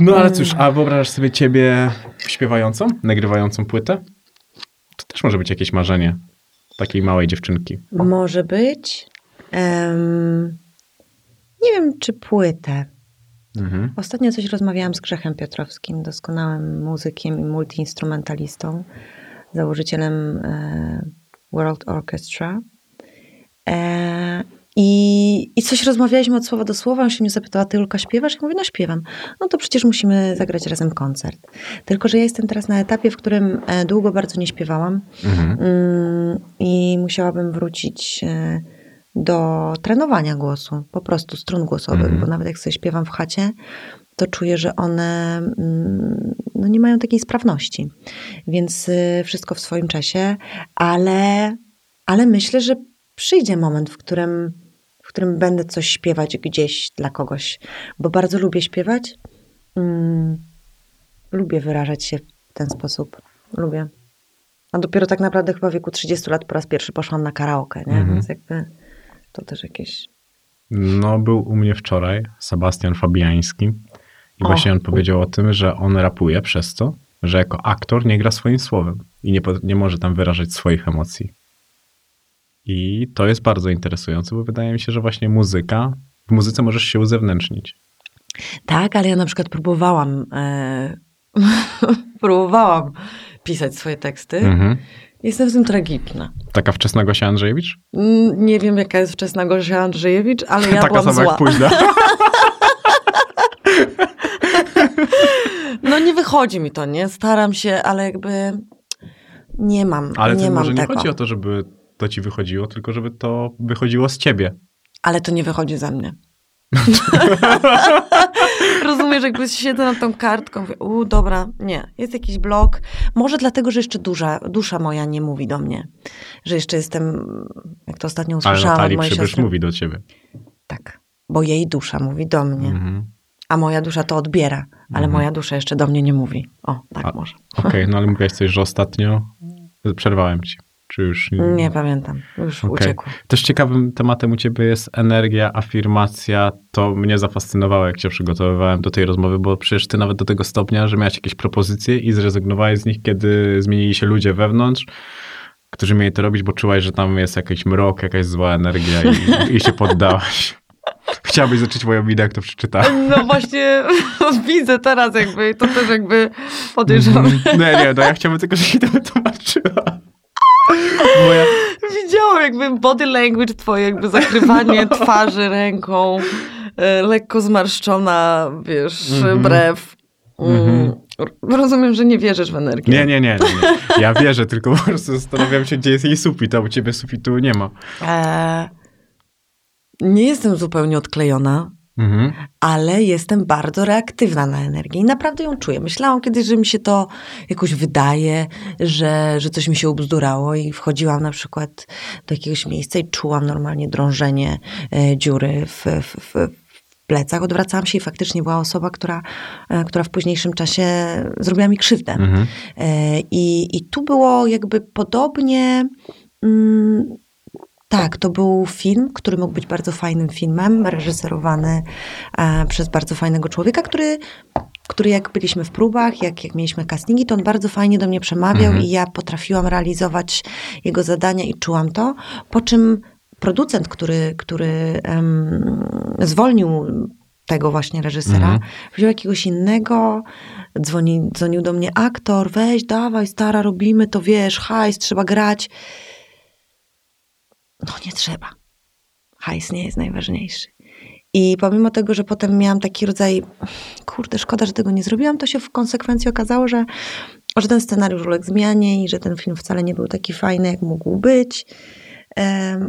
No ale cóż, a wyobrażasz sobie ciebie śpiewającą, nagrywającą płytę? To też może być jakieś marzenie takiej małej dziewczynki. Może być. Um, nie wiem, czy płytę. Mhm. Ostatnio coś rozmawiałam z Grzechem Piotrowskim, doskonałym muzykiem i multiinstrumentalistą, założycielem e, World Orchestra. E, i, I coś rozmawialiśmy od słowa do słowa. On się mnie zapytał, a ty Julka śpiewasz? Ja mówię, no śpiewam. No to przecież musimy zagrać razem koncert. Tylko, że ja jestem teraz na etapie, w którym e, długo bardzo nie śpiewałam. Mhm. Mm, I musiałabym wrócić do trenowania głosu, po prostu strun głosowych, mm. bo nawet jak sobie śpiewam w chacie, to czuję, że one mm, no, nie mają takiej sprawności. Więc y, wszystko w swoim czasie, ale, ale myślę, że przyjdzie moment, w którym, w którym będę coś śpiewać gdzieś dla kogoś, bo bardzo lubię śpiewać. Mm, lubię wyrażać się w ten sposób. Lubię. A dopiero tak naprawdę chyba w wieku 30 lat po raz pierwszy poszłam na karaoke, nie? Mm -hmm. Więc jakby to też jakieś No, był u mnie wczoraj Sebastian Fabiański i O. właśnie on powiedział o tym, że on rapuje przez to, że jako aktor nie gra swoim słowem i nie, nie może tam wyrażać swoich emocji. I to jest bardzo interesujące, bo wydaje mi się, że właśnie muzyka, w muzyce możesz się uzewnętrznić. Tak, ale ja na przykład próbowałam, e, próbowałam pisać swoje teksty. Mhm. Jestem w tym tragiczna. Taka wczesna Gosia Andrzejewicz? Mm, Nie wiem, jaka jest wczesna Gosia Andrzejewicz, ale ja Taka byłam sama zła. jak późna. No nie wychodzi mi to, nie? Staram się, ale jakby nie mam, Ale nie to może nie chodzi o to, żeby to ci wychodziło, tylko żeby to wychodziło z ciebie. Ale to nie wychodzi ze mnie. Rozumiesz, jakby siedzę nad tą kartką, mówię, u, dobra, nie, jest jakiś blok. Może dlatego, że jeszcze dusza, dusza moja nie mówi do mnie. Że jeszcze jestem, jak to ostatnio Ale usłyszałam od Natalii mojej siostry. mówi do ciebie. Tak, bo jej dusza mówi do mnie, Mhm. a moja dusza to odbiera, ale Mhm. moja dusza jeszcze do mnie nie mówi. O, tak A- może. Okej, no ale mówiłaś coś, że ostatnio przerwałem ci. Czy już Nie pamiętam, już Okej. uciekło. Też ciekawym tematem u ciebie jest energia, afirmacja. To mnie zafascynowało, jak cię przygotowywałem do tej rozmowy, bo przecież ty nawet do tego stopnia, że miałeś jakieś propozycje i zrezygnowałeś z nich, kiedy zmienili się ludzie wewnątrz, którzy mieli to robić, bo czułaś, że tam jest jakiś mrok, jakaś zła energia i, i się poddałaś. Chciałabyś zacząć moją minę, jak to przeczytałem. No właśnie widzę teraz jakby, to też jakby podejrzewam. Nie, nie, no ja chciałbym tylko, żebyś to wytłumaczyła. Moja, Widziałam jakby body language twoje, jakby zakrywanie twarzy ręką, e, lekko zmarszczona, wiesz, Mhm. brew. Mm. Mhm. Rozumiem, że nie wierzysz w energię. nie, nie, nie, nie. Ja wierzę, tylko po prostu zastanawiam się, gdzie jest jej sufit, a u ciebie sufitu nie ma. E, nie jestem zupełnie odklejona, Mhm. ale jestem bardzo reaktywna na energię i naprawdę ją czuję. Myślałam kiedyś, że mi się to jakoś wydaje, że, że coś mi się ubzdurało i wchodziłam na przykład do jakiegoś miejsca i czułam normalnie drążenie e, dziury w, w, w, plecach. Odwracałam się i faktycznie była osoba, która, e, która w późniejszym czasie zrobiła mi krzywdę. Mhm. E, I, I tu było jakby podobnie. Mm, tak, to był film, który mógł być bardzo fajnym filmem, reżyserowany e, przez bardzo fajnego człowieka, który, który jak byliśmy w próbach, jak, jak mieliśmy castingi, to on bardzo fajnie do mnie przemawiał Mhm. i ja potrafiłam realizować jego zadania i czułam to. Po czym producent, który, który em, zwolnił tego właśnie reżysera, Mhm. wziął jakiegoś innego, dzwoni, dzwonił do mnie aktor, weź, dawaj, stara, robimy to, wiesz, hajs, trzeba grać. No nie trzeba. Hajs nie jest najważniejszy. I pomimo tego, że potem miałam taki rodzaj, kurde, szkoda, że tego nie zrobiłam, to się w konsekwencji okazało, że, że ten scenariusz uległ zmianie i że ten film wcale nie był taki fajny, jak mógł być.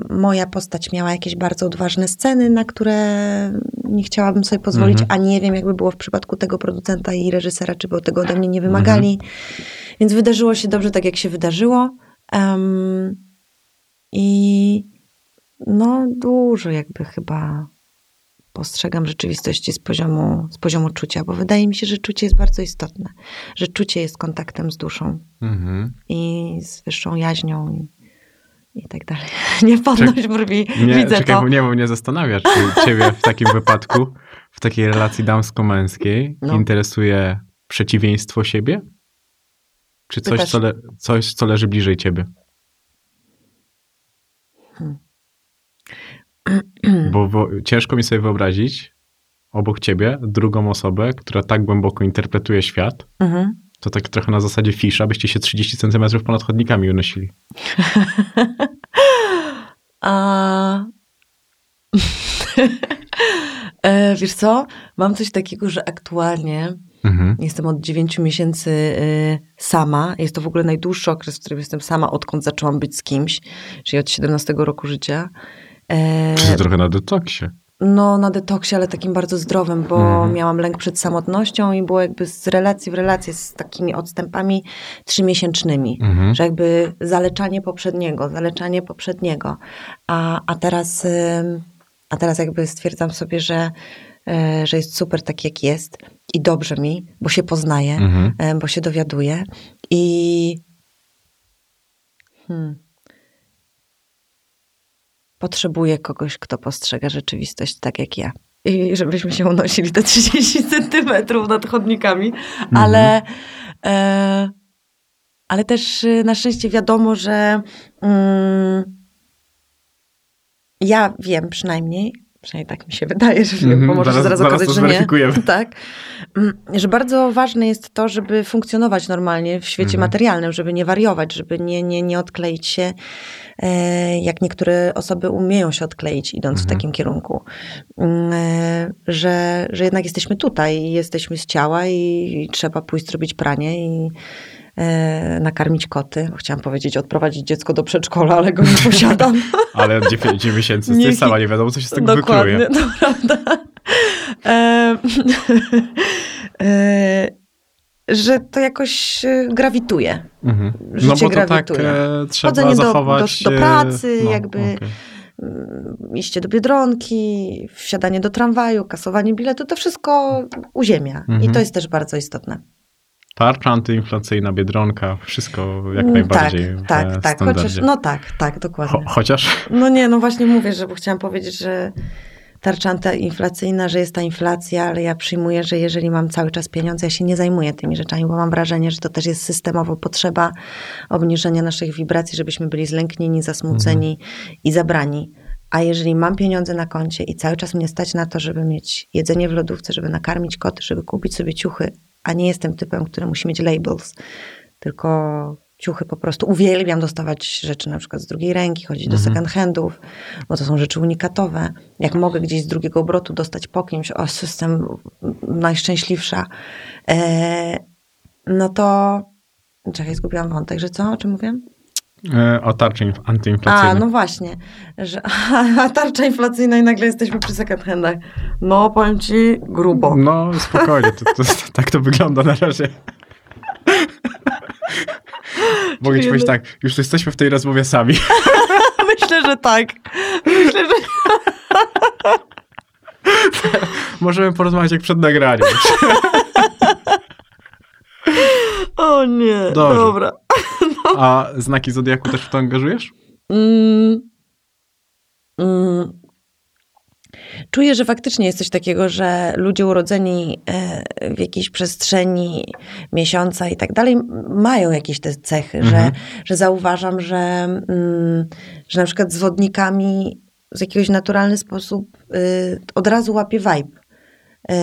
Moja postać miała jakieś bardzo odważne sceny, na które nie chciałabym sobie pozwolić, Mhm. a nie wiem, jakby było w przypadku tego producenta i reżysera, czy by tego ode mnie nie wymagali. Więc wydarzyło się dobrze tak, jak się wydarzyło. Em, I no, dużo jakby chyba postrzegam rzeczywistości z poziomu, z poziomu czucia, bo wydaje mi się, że czucie jest bardzo istotne. Że czucie jest kontaktem z duszą Mhm. i z wyższą jaźnią i, i tak dalej. Nie podnoś brwi, Nie, widzę czekaj, to. bo nie, bo mnie zastanawiasz, czy ciebie w takim wypadku, w takiej relacji damsko-męskiej No. interesuje przeciwieństwo siebie? Czy coś, Pytasz- co, le, coś, co leży bliżej ciebie? Hmm. Bo, bo ciężko mi sobie wyobrazić obok ciebie drugą osobę, która tak głęboko interpretuje świat, Mhm. to tak trochę na zasadzie fisza, byście się 30 centymetrów ponad chodnikami unosili. A... e, wiesz co? Mam coś takiego, że aktualnie Mhm. jestem od 9 miesięcy y, sama. Jest to w ogóle najdłuższy okres, w którym jestem sama, odkąd zaczęłam być z kimś, czyli od 17 roku życia. E, To trochę na detoksie. no, na detoksie, ale takim bardzo zdrowym, bo Mhm. miałam lęk przed samotnością i było jakby z relacji w relację z takimi odstępami trzymiesięcznymi. Mhm. Że jakby zaleczanie poprzedniego, zaleczanie poprzedniego. A, a, teraz, a teraz jakby stwierdzam sobie, że, e, że jest super tak jak jest i dobrze mi, bo się poznaję, Mhm. e, bo się dowiaduję i hmm. potrzebuję kogoś, kto postrzega rzeczywistość tak jak ja. I żebyśmy się unosili te 30 centymetrów nad chodnikami, ale, e, ale też y, na szczęście wiadomo, że mm, ja wiem przynajmniej, przynajmniej tak mi się wydaje, że wiem, Mhm, bo może zaraz- zaraz, zaraz okazać, że nie. Tak. Mm, Że bardzo ważne jest to, żeby funkcjonować normalnie w świecie Mhm. materialnym, żeby nie wariować, żeby nie, nie, nie odkleić się, e, jak niektóre osoby umieją się odkleić, idąc w Mhm. takim kierunku. Mm, e, Że, że jednak jesteśmy tutaj i jesteśmy z ciała i, i trzeba pójść zrobić pranie i nakarmić koty. Chciałam powiedzieć, odprowadzić dziecko do przedszkola, ale go nie posiadam. Ale od 9 miesięcy nie sama nie wiadomo, co się z tego Dokładnie, wykluje. to prawda. E, e, że to jakoś e, grawituje. Mhm. Życie No bo to tak grawituje. e, trzeba Chodzenie do- zachować... do- do e, pracy, no, jakby. okej. Mm, Iście do Biedronki, wsiadanie do tramwaju, kasowanie biletu, to wszystko uziemia. Mhm. I to jest też bardzo istotne. Tarcza antyinflacyjna, Biedronka, wszystko jak Mm, najbardziej Tak, tak, tak. Chociaż, no tak, tak, dokładnie. Cho- chociaż? No nie, no właśnie mówię, że bo chciałam powiedzieć, że tarcza antyinflacyjna, że jest ta inflacja, ale ja przyjmuję, że jeżeli mam cały czas pieniądze, ja się nie zajmuję tymi rzeczami, bo mam wrażenie, że to też jest systemowo potrzeba obniżenia naszych wibracji, żebyśmy byli zlęknieni, zasmuceni i zabrani. A jeżeli mam pieniądze na koncie i cały czas mnie stać na to, żeby mieć jedzenie w lodówce, żeby nakarmić koty, żeby kupić sobie ciuchy, a nie jestem typem, który musi mieć labels, tylko ciuchy po prostu uwielbiam dostawać rzeczy na przykład z drugiej ręki, chodzić do second handów, bo to są rzeczy unikatowe. Jak mogę gdzieś z drugiego obrotu dostać po kimś, o, jestem najszczęśliwsza, e, no to czekaj, zgubiłam wątek, że co, o czym mówię? E, o tarczy inf- antyinflacyjnej. A, no właśnie, że a tarcza inflacyjna i nagle jesteśmy przy second handach. No, powiem ci, grubo. No, spokojnie, to, to, tak to wygląda na razie. Mogę ci powiedzieć tak, już jesteśmy w tej rozmowie sami. Myślę, że tak. Myślę, że Możemy porozmawiać jak przed nagraniem. O nie, Dobrze. dobra. A znaki Zodiaku też w to angażujesz? Mm, mm, czuję, że faktycznie jest coś takiego, że ludzie urodzeni e, w jakiejś przestrzeni miesiąca i tak dalej mają jakieś te cechy, Mhm. że, że zauważam, że, mm, że na przykład z wodnikami w jakiś naturalny sposób y, od razu łapie vibe. Y,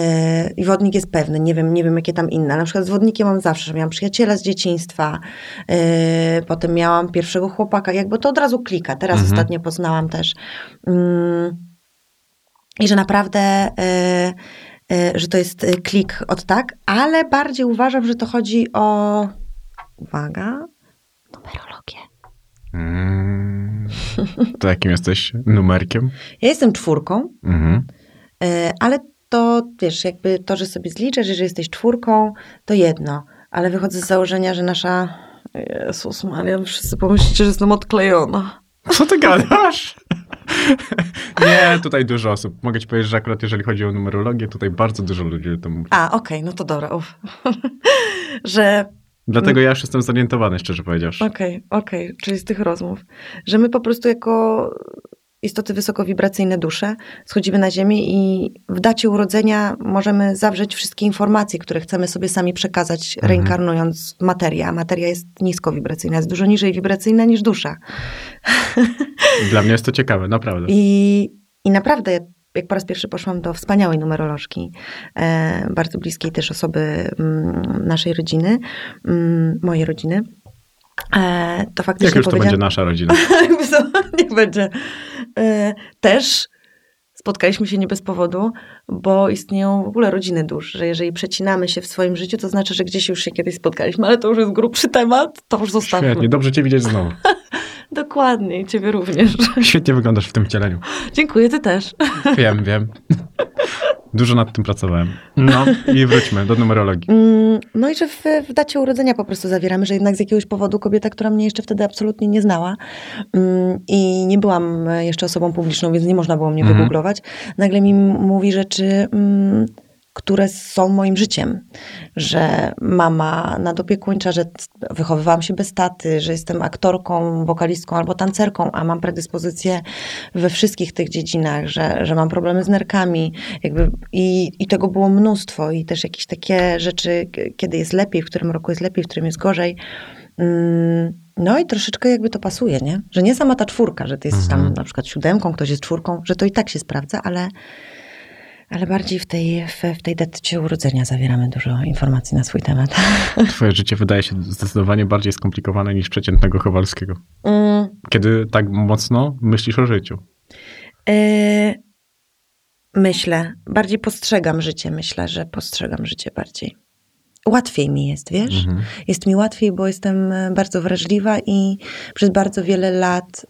I wodnik jest pewny, nie wiem, nie wiem jakie tam inne. Na przykład z wodnikiem mam zawsze, że miałam przyjaciela z dzieciństwa, y, potem miałam pierwszego chłopaka, jakby to od razu klika. Teraz Mhm. ostatnio poznałam też. Mm, I że naprawdę, y, y, że to jest klik od tak, ale bardziej uważam, że to chodzi o, uwaga, numerologię. Mm. To jakim jesteś numerkiem? Ja jestem czwórką, Mhm. E, Ale to, wiesz, jakby to, że sobie zliczę, że jesteś czwórką, to jedno. Ale wychodzę z założenia, że nasza... Jezus Maria, wszyscy pomyślicie, że jestem odklejona. Co ty gadasz? Nie, tutaj dużo osób. Mogę ci powiedzieć, że akurat jeżeli chodzi o numerologię, tutaj bardzo dużo ludzi to mówi. A, okej, no to dobra, uf. że Dlatego ja już jestem zorientowany, szczerze powiedziawszy. Okej, okej, czyli z tych rozmów, że my po prostu jako istoty wysokowibracyjne dusze schodzimy na ziemię i w dacie urodzenia możemy zawrzeć wszystkie informacje, które chcemy sobie sami przekazać, Mhm. reinkarnując materię, a materia jest niskowibracyjna, jest dużo niżej wibracyjna niż dusza. Dla mnie jest to ciekawe, naprawdę. I, i naprawdę, jak po raz pierwszy poszłam do wspaniałej numerolożki, e, bardzo bliskiej też osoby mm, naszej rodziny, mm, mojej rodziny, e, to faktycznie Jak już to będzie nasza rodzina. Niech będzie. E, Też spotkaliśmy się nie bez powodu, bo istnieją w ogóle rodziny dusz, że jeżeli przecinamy się w swoim życiu, to znaczy, że gdzieś już się kiedyś spotkaliśmy, ale to już jest grubszy temat, to już zostawmy. Świetnie, dobrze cię widzieć znowu. Dokładnie, ciebie również. Świetnie wyglądasz w tym wcieleniu. Dziękuję, ty też. Wiem, wiem. Dużo nad tym pracowałem. No i wróćmy do numerologii. Mm, No i że w, w dacie urodzenia po prostu zawieramy, że jednak z jakiegoś powodu kobieta, która mnie jeszcze wtedy absolutnie nie znała mm, i nie byłam jeszcze osobą publiczną, więc nie można było mnie Mhm. wygooglować, nagle mi mówi rzeczy, mm, które są moim życiem. Że mama nadopiekuńcza, że wychowywałam się bez taty, że jestem aktorką, wokalistką albo tancerką, a mam predyspozycje we wszystkich tych dziedzinach, że, że mam problemy z nerkami. Jakby i, I tego było mnóstwo. I też jakieś takie rzeczy, kiedy jest lepiej, w którym roku jest lepiej, w którym jest gorzej. Mm, no i troszeczkę jakby to pasuje, nie? Że nie sama ta czwórka, że ty jesteś mhm. tam na przykład siódemką, ktoś jest czwórką, że to i tak się sprawdza, ale, ale bardziej w tej, w, w tej dacie urodzenia zawieramy dużo informacji na swój temat. Twoje życie wydaje się zdecydowanie bardziej skomplikowane niż przeciętnego Kowalskiego. Mm. Kiedy tak mocno myślisz o życiu? Yy, myślę. Bardziej postrzegam życie. Myślę, że postrzegam życie bardziej łatwiej mi jest, wiesz? Mhm. Jest mi łatwiej, bo jestem e, bardzo wrażliwa i przez bardzo wiele lat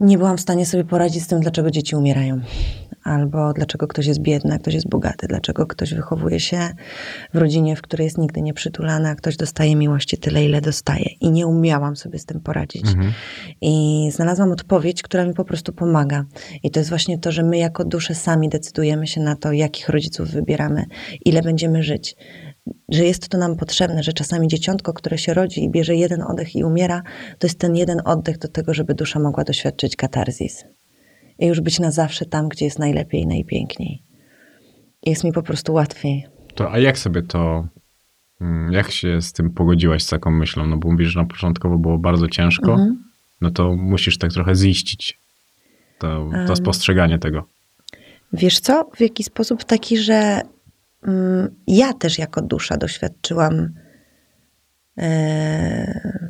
nie byłam w stanie sobie poradzić z tym, dlaczego dzieci umierają albo dlaczego ktoś jest biedny, a ktoś jest bogaty, dlaczego ktoś wychowuje się w rodzinie, w której jest nigdy nieprzytulany, a ktoś dostaje miłości tyle, ile dostaje. I nie umiałam sobie z tym poradzić. Mhm. I znalazłam odpowiedź, która mi po prostu pomaga. I to jest właśnie to, że my jako dusze sami decydujemy się na to, jakich rodziców wybieramy, ile będziemy żyć że jest to nam potrzebne, że czasami dzieciątko, które się rodzi i bierze jeden oddech i umiera, to jest ten jeden oddech do tego, żeby dusza mogła doświadczyć katarzis i już być na zawsze tam, gdzie jest najlepiej i najpiękniej. Jest mi po prostu łatwiej. To a jak sobie to, mm, jak się z tym pogodziłaś, z taką myślą? No bo mówisz, że na początkowo było bardzo ciężko, mhm. no to musisz tak trochę ziścić to, to spostrzeganie tego. Wiesz co? W jaki sposób? Taki, że ja też jako dusza doświadczyłam e,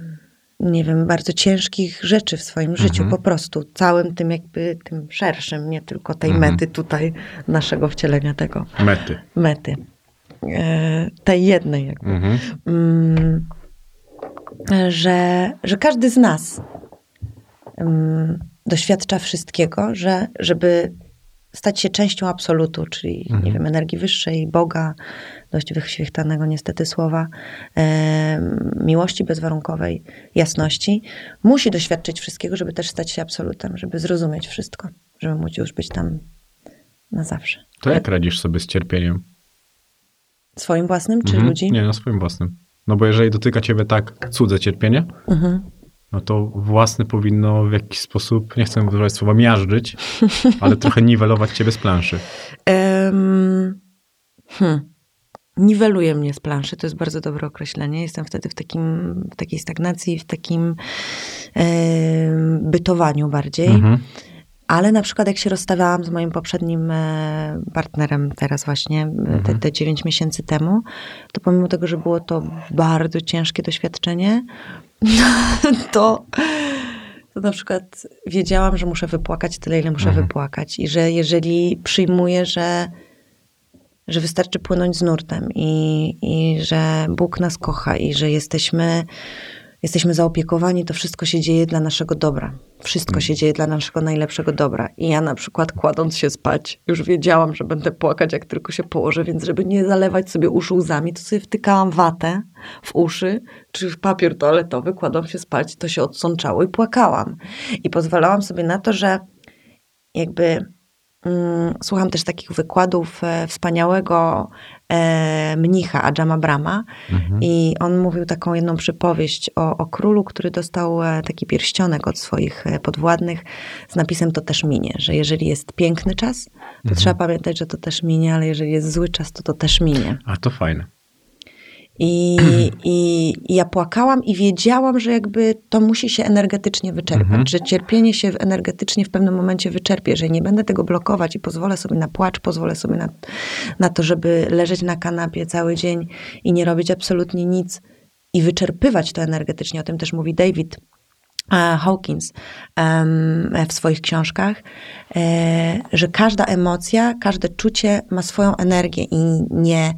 nie wiem, bardzo ciężkich rzeczy w swoim mhm. życiu, po prostu całym tym jakby tym szerszym, nie tylko tej mhm. mety tutaj naszego wcielenia tego. Mety. Mety. E, tej jednej jakby. Mhm. Mm, że, że każdy z nas mm, doświadcza wszystkiego, że żeby stać się częścią absolutu, czyli mhm. nie wiem, energii wyższej, Boga, dość wyświechtanego niestety słowa, e, miłości bezwarunkowej, jasności, musi doświadczyć wszystkiego, żeby też stać się absolutem, żeby zrozumieć wszystko, żeby móc już być tam na zawsze. To jak radzisz sobie z cierpieniem? Swoim własnym, czy mhm. ludzi? Nie, no swoim własnym. No bo jeżeli dotyka ciebie tak cudze cierpienie, mhm no to własne powinno w jakiś sposób, nie chcę używać słowa miażdżyć, ale trochę niwelować ciebie z planszy. Um, hmm. Niweluje mnie z planszy, to jest bardzo dobre określenie. Jestem wtedy w, takim, w takiej stagnacji, w takim bytowaniu bardziej. Mhm. Ale na przykład jak się rozstawałam z moim poprzednim e, partnerem teraz właśnie, e, mhm. te, te 9 miesięcy temu, to pomimo tego, że było to bardzo ciężkie doświadczenie, to, to na przykład wiedziałam, że muszę wypłakać tyle, ile muszę mhm. wypłakać. I że jeżeli przyjmuję, że, że wystarczy płynąć z nurtem i, i że Bóg nas kocha i że jesteśmy jesteśmy zaopiekowani, to wszystko się dzieje dla naszego dobra. Wszystko się dzieje dla naszego najlepszego dobra. I ja na przykład kładąc się spać, już wiedziałam, że będę płakać, jak tylko się położę, więc żeby nie zalewać sobie uszu łzami, to sobie wtykałam watę w uszy, czy papier toaletowy, kładłam się spać, to się odsączało i płakałam. I pozwalałam sobie na to, że jakby mm, słucham też takich wykładów e, wspaniałego e, mnicha Adjama Brama mhm. i on mówił taką jedną przypowieść o, o królu, który dostał e, taki pierścionek od swoich podwładnych z napisem to też minie, że jeżeli jest piękny czas, to mhm. trzeba pamiętać, że to też minie, ale jeżeli jest zły czas, to to też minie. A to fajne. I, i, I, ja płakałam i wiedziałam, że jakby to musi się energetycznie wyczerpać, mhm. że cierpienie się energetycznie w pewnym momencie wyczerpie, że nie będę tego blokować i pozwolę sobie na płacz, pozwolę sobie na, na to, żeby leżeć na kanapie cały dzień i nie robić absolutnie nic i wyczerpywać to energetycznie. O tym też mówi David e, Hawkins w swoich książkach, e, że każda emocja, każde czucie ma swoją energię i nie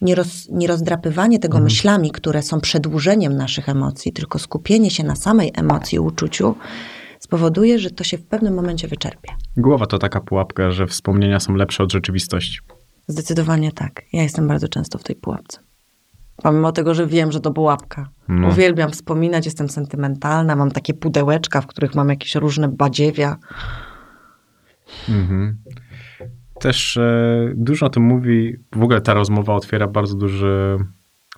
nieroz, nierozdrapywanie tego mhm. myślami, które są przedłużeniem naszych emocji, tylko skupienie się na samej emocji, uczuciu, spowoduje, że to się w pewnym momencie wyczerpie. Głowa to taka pułapka, że wspomnienia są lepsze od rzeczywistości. Zdecydowanie tak. Ja jestem bardzo często w tej pułapce. Pomimo tego, że wiem, że to pułapka. No. Uwielbiam wspominać, jestem sentymentalna, mam takie pudełeczka, w których mam jakieś różne badziewia. Mhm. Też e, dużo o tym mówi, w ogóle ta rozmowa otwiera bardzo duży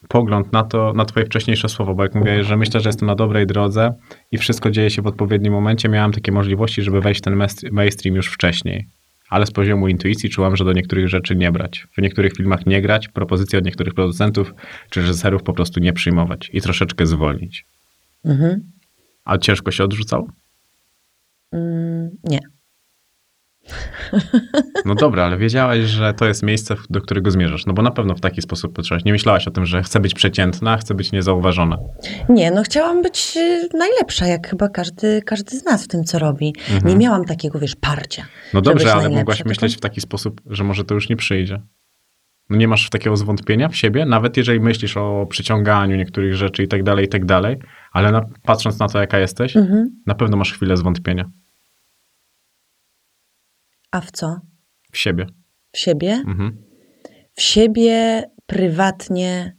pogląd na to, na twoje wcześniejsze słowo, bo jak mówię, że myślę, że jestem na dobrej drodze i wszystko dzieje się w odpowiednim momencie, miałem takie możliwości, żeby wejść w ten mainstream już wcześniej. Ale z poziomu intuicji czułam, że do niektórych rzeczy nie brać. W niektórych filmach nie grać, propozycje od niektórych producentów czy reżyserów po prostu nie przyjmować i troszeczkę zwolnić. Mhm. A ciężko się odrzucało? Mm, nie. No dobra, ale wiedziałaś, że to jest miejsce, do którego zmierzasz. No bo na pewno w taki sposób patrzyłaś. Nie myślałaś o tym, że chcę być przeciętna, chcę być niezauważona. Nie, no chciałam być y, najlepsza, jak chyba każdy, każdy z nas w tym, co robi. Mhm. Nie miałam takiego, wiesz, parcia. No dobrze, ale mogłaś myśleć w taki sposób, że może to już nie przyjdzie. No nie masz takiego zwątpienia w siebie, nawet jeżeli myślisz o przyciąganiu niektórych rzeczy i tak dalej, i tak dalej, ale na, patrząc na to, jaka jesteś, mhm. na pewno masz chwilę zwątpienia. A w co? W siebie. W siebie? Mhm. W siebie prywatnie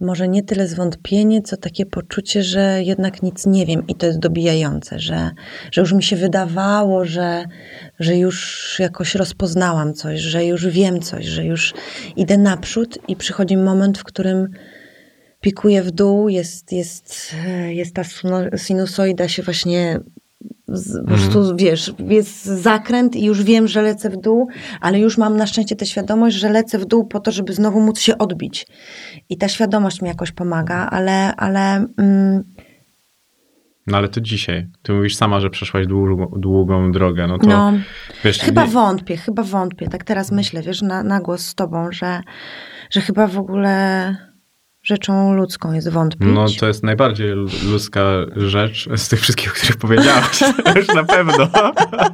może nie tyle zwątpienie, co takie poczucie, że jednak nic nie wiem i to jest dobijające, że, że już mi się wydawało, że, że już jakoś rozpoznałam coś, że już wiem coś, że już idę naprzód i przychodzi moment, w którym pikuję w dół, jest, jest, jest ta sinusoida się właśnie z, po prostu, mhm. wiesz, jest zakręt i już wiem, że lecę w dół, ale już mam na szczęście tę świadomość, że lecę w dół po to, żeby znowu móc się odbić. I ta świadomość mi jakoś pomaga, ale, ale mm, no ale to dzisiaj. Ty mówisz sama, że przeszłaś długą, długą drogę. No to no, wiesz, chyba nie... wątpię, chyba wątpię. Tak teraz myślę, wiesz, na, na głos z tobą, że, że chyba w ogóle rzeczą ludzką jest wątpić. No to jest najbardziej ludzka rzecz z tych wszystkich, o których powiedziałaś, już na pewno.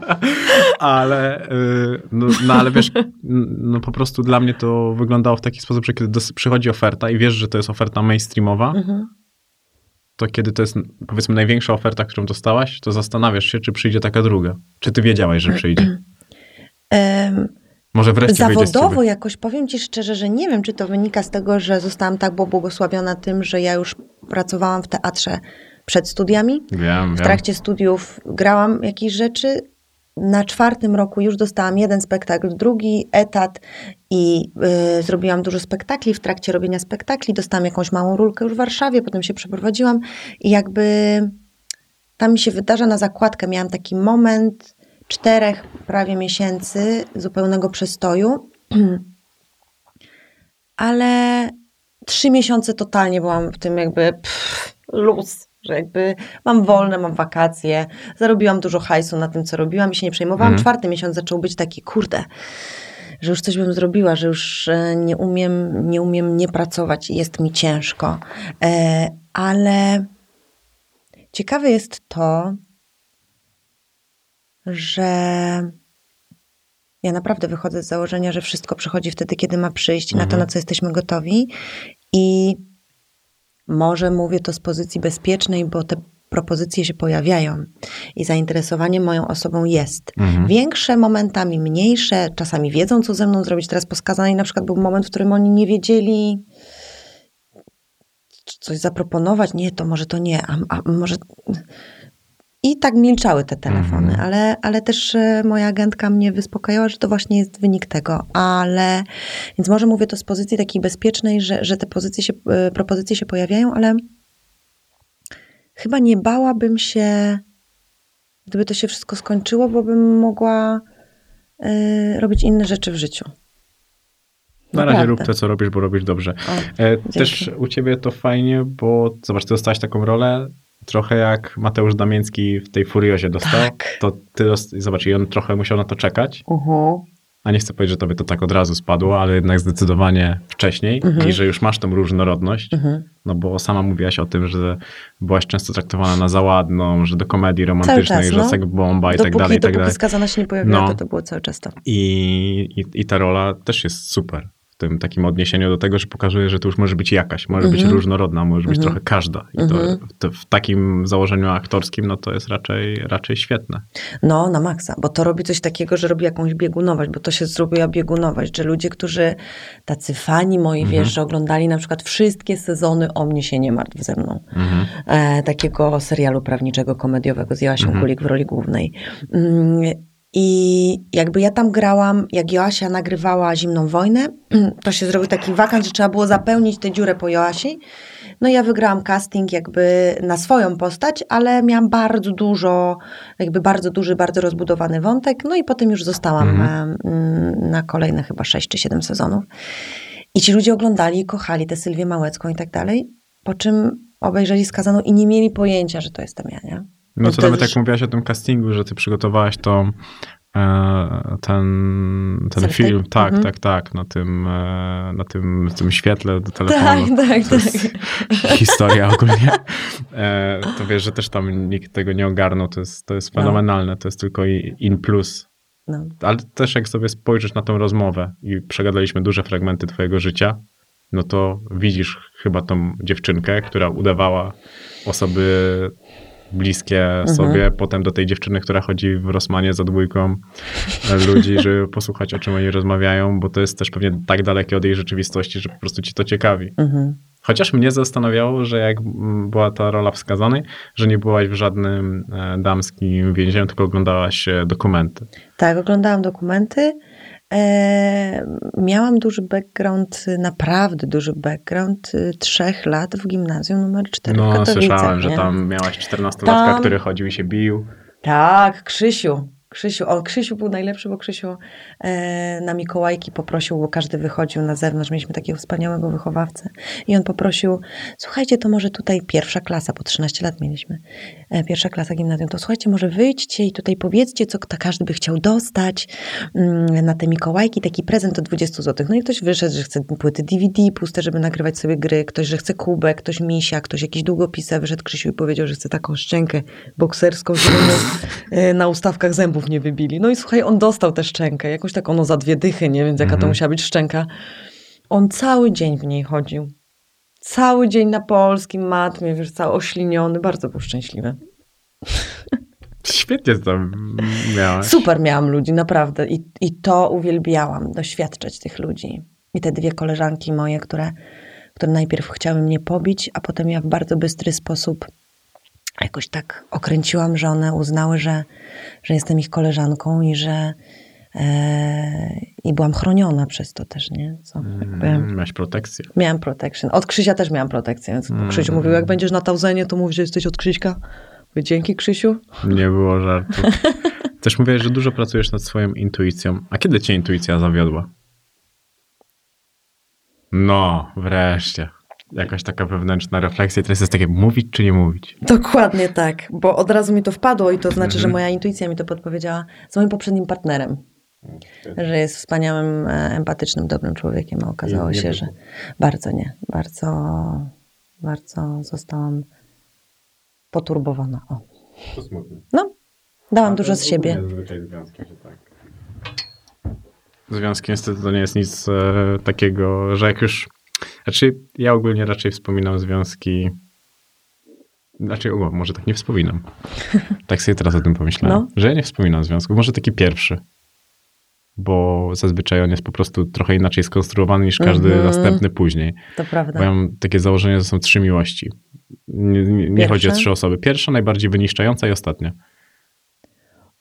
ale, y, no, no, ale wiesz, no po prostu dla mnie to wyglądało w taki sposób, że kiedy przychodzi oferta i wiesz, że to jest oferta mainstreamowa, mhm. to kiedy to jest powiedzmy największa oferta, którą dostałaś, to zastanawiasz się, czy przyjdzie taka druga. Czy ty wiedziałaś, że przyjdzie? Może wreszcie Zawodowo jakoś powiem Ci szczerze, że nie wiem, czy to wynika z tego, że zostałam tak błogosławiona tym, że ja już pracowałam w teatrze przed studiami. Wiem, w trakcie studiów grałam jakieś rzeczy. Na czwartym roku już dostałam jeden spektakl, drugi etat i y, zrobiłam dużo spektakli. W trakcie robienia spektakli dostałam jakąś małą rulkę już w Warszawie, potem się przeprowadziłam i jakby tam mi się wydarza na zakładkę. Miałam taki moment, czterech prawie miesięcy zupełnego przestoju, ale trzy miesiące totalnie byłam w tym jakby pff, luz, że jakby mam wolne, mam wakacje, zarobiłam dużo hajsu na tym, co robiłam i się nie przejmowałam. Mhm. Czwarty miesiąc zaczął być taki, kurde, że już coś bym zrobiła, że już e, nie umiem nie, umiem nie pracować i jest mi ciężko. E, ale ciekawe jest to, że ja naprawdę wychodzę z założenia, że wszystko przychodzi wtedy, kiedy ma przyjść, mhm. na to, na co jesteśmy gotowi. I może mówię to z pozycji bezpiecznej, bo te propozycje się pojawiają i zainteresowanie moją osobą jest. Mhm. Większe momentami, mniejsze, czasami wiedzą, co ze mną zrobić. Teraz poskazany na przykład był moment, w którym oni nie wiedzieli coś zaproponować. Nie, to może to nie, a, a może i tak milczały te telefony, mhm. ale, ale też e, moja agentka mnie wyspokajała, że to właśnie jest wynik tego. Ale, więc może mówię to z pozycji takiej bezpiecznej, że, że te pozycje się, e, propozycje się pojawiają, ale chyba nie bałabym się, gdyby to się wszystko skończyło, bo bym mogła y, robić inne rzeczy w życiu. Na razie rób to, co robisz, bo robisz dobrze. O, Też u ciebie to fajnie, bo zobacz, ty dostałaś taką rolę, trochę jak Mateusz Damiński w tej Furiozie dostał, tak. to ty, zobacz, i on trochę musiał na to czekać. Uh-huh. A nie chcę powiedzieć, że tobie to tak od razu spadło, ale jednak zdecydowanie wcześniej uh-huh. i że już masz tą różnorodność, uh-huh. no bo sama mówiłaś o tym, że byłaś często traktowana na załadną, że do komedii romantycznej, czas, że no. bomba i dopóki, tak dalej, i tak dalej. skazana się nie pojawiła, no. to to było cały czas to. I, i, I ta rola też jest super tym takim odniesieniu do tego, że pokazuje, że to już może być jakaś, może być mhm. różnorodna, może być mhm. trochę każda. I to, mhm. to, w takim założeniu aktorskim, no to jest raczej, raczej świetne. No, na maksa, bo to robi coś takiego, że robi jakąś biegunowość, bo to się zrobiła biegunowość, że ludzie, którzy, tacy fani moi, wiesz, że oglądali na przykład wszystkie sezony O mnie się nie martw ze mną. E, takiego serialu prawniczego, komediowego z Jasią Kulik w roli głównej. Mm, I jakby ja tam grałam, jak Joasia nagrywała Zimną Wojnę, to się zrobił taki wakant, że trzeba było zapełnić tę dziurę po Joasi. No i ja wygrałam casting jakby na swoją postać, ale miałam bardzo dużo, jakby bardzo duży, bardzo rozbudowany wątek. No i potem już zostałam Mhm. em, na kolejne chyba 6 czy 7 sezonów. I ci ludzie oglądali i kochali tę Sylwię Małecką i tak dalej, po czym obejrzeli skazaną i nie mieli pojęcia, że to jestem ja, nie? No to nawet jak mówiłaś o tym castingu, że ty przygotowałaś to e, ten, ten film, tak, Mhm. tak, tak, na tym, e, na tym, tym świetle do Tak, telefonu. tak, jest tak. historia ogólnie. E, to wiesz, że też tam nikt tego nie ogarnął, to jest, to jest No. fenomenalne, to jest tylko in plus. No. Ale też jak sobie spojrzysz na tą rozmowę i przegadaliśmy duże fragmenty twojego życia, no to widzisz chyba tą dziewczynkę, która udawała osoby bliskie Mhm. sobie, potem do tej dziewczyny, która chodzi w Rosmanie za dwójką e, ludzi, żeby posłuchać o czym oni rozmawiają, bo to jest też pewnie tak dalekie od jej rzeczywistości, że po prostu ci to ciekawi. Mhm. Chociaż mnie zastanawiało, że jak była ta rola wskazanej, że nie byłaś w żadnym e, damskim więzieniu, tylko oglądałaś e, dokumenty. Tak, oglądałam dokumenty. E, miałam duży background, naprawdę duży background y, trzech lat w gimnazjum numer 4 w No, słyszałem, że nie? tam miałaś 14-latka, Tam- który chodził i się bił. Tak, Krzysiu. Krzysiu, o, Krzysiu był najlepszy, bo Krzysiu e, na Mikołajki poprosił, bo każdy wychodził na zewnątrz, mieliśmy takiego wspaniałego wychowawcę. I on poprosił, słuchajcie, to może tutaj pierwsza klasa, bo 13 lat mieliśmy, e, pierwsza klasa gimnazjum, to słuchajcie, może wyjdźcie i tutaj powiedzcie, co każdy by chciał dostać mm, na te Mikołajki, taki prezent to 20 zł. No i ktoś wyszedł, że chce płyty DVD puste, żeby nagrywać sobie gry, ktoś, że chce kubek, ktoś misia, ktoś jakiś długopisy, wyszedł Krzysiu i powiedział, że chce taką szczękę bokserską, żeby e, na ustawkach zębów nie wybili. No i słuchaj, on dostał tę szczękę, jakąś taką no za dwie dychy, nie? Więc jaka to Mhm. musiała być szczęka. On cały dzień w niej chodził. Cały dzień na polskim matmie, wiesz, cały ośliniony, bardzo był szczęśliwy. Świetnie to tam miałaś. Super miałam ludzi, naprawdę. I, I to uwielbiałam, doświadczać tych ludzi. I te dwie koleżanki moje, które, które najpierw chciały mnie pobić, a potem ja w bardzo bystry sposób jakoś tak okręciłam, że one uznały, że, że jestem ich koleżanką i że e, i byłam chroniona przez to też, nie? Co, jakby, Mm, Miałaś protekcję. miałam protection. Od Krzysia też miałam protekcję, więc Mm. Krzysiu mówił, jak będziesz na Tauzenie, to mów, że jesteś od Krzyśka. Mówię, dzięki Krzysiu. Nie było żartu. Też mówiłeś, że dużo pracujesz nad swoją intuicją. A kiedy cię intuicja zawiodła? No, wreszcie. Jakaś taka wewnętrzna refleksja. I teraz jest takie, mówić czy nie mówić? Dokładnie tak, bo od razu mi to wpadło i to znaczy, że Mhm. moja intuicja mi to podpowiedziała z moim poprzednim partnerem, że jest wspaniałym, e, empatycznym, dobrym człowiekiem, a okazało się, że bardzo nie, bardzo, bardzo zostałam poturbowana. O. To smutne. No, dałam dużo z siebie. tak. Związki niestety to nie jest nic e, takiego, że jak już... Znaczy, ja ogólnie raczej wspominam związki... Znaczy, o, może tak nie wspominam. Tak sobie teraz o tym pomyślałem. No. Że ja nie wspominam związku. Może taki pierwszy. Bo zazwyczaj on jest po prostu trochę inaczej skonstruowany niż każdy Mhm. następny później. To prawda. Bo ja mam takie założenie, że są trzy miłości. Nie, nie, nie chodzi o trzy osoby. Pierwsza, najbardziej wyniszczająca i ostatnia.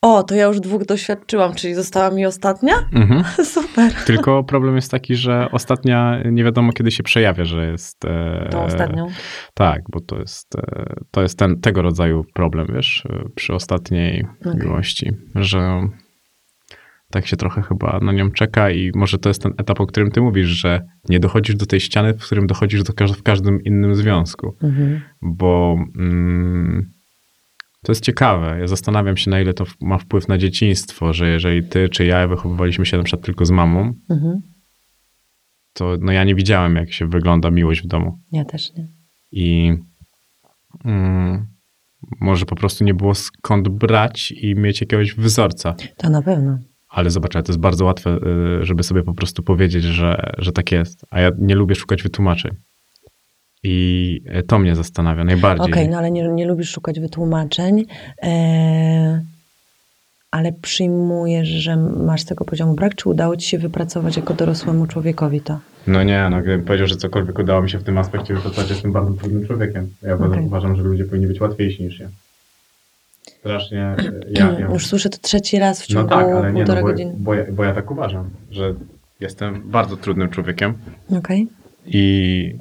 O, to ja już dwóch doświadczyłam, czyli została mi ostatnia? Mhm. Super. Tylko problem jest taki, że ostatnia nie wiadomo kiedy się przejawia, że jest. E, Tą ostatnią. Tak, bo to jest, e, to jest ten, tego rodzaju problem, wiesz, przy ostatniej Okej. miłości, że tak się trochę chyba na nią czeka i może to jest ten etap, o którym ty mówisz, że nie dochodzisz do tej ściany, w którym dochodzisz do każ- w każdym innym związku, Mhm. bo mm, to jest ciekawe. Ja zastanawiam się, na ile to ma wpływ na dzieciństwo, że jeżeli ty czy ja wychowywaliśmy się na przykład tylko z mamą, Mhm. to no ja nie widziałem, jak się wygląda miłość w domu. Ja też nie. I mm, może po prostu nie było skąd brać i mieć jakiegoś wzorca. To na pewno. Ale zobacz, ale to jest bardzo łatwe, y, żeby sobie po prostu powiedzieć, że, że tak jest. A ja nie lubię szukać wytłumaczeń. I y, to mnie zastanawia najbardziej. Okej, no ale nie, nie lubisz szukać wytłumaczeń, e, ale przyjmujesz, że masz tego poziomu brak, czy udało ci się wypracować jako dorosłemu człowiekowi to? No nie, no gdybym powiedział, że cokolwiek udało mi się w tym aspekcie wypracować, jestem bardzo trudnym człowiekiem. Ja Okej. uważam, że ludzie powinni być łatwiejsi niż ja. strasznie... Ja, ja... Już słyszę to trzeci raz w No ciągu tak, ale nie, no, bo, godziny. bo, ja, bo ja tak uważam, że jestem bardzo trudnym człowiekiem Okej, i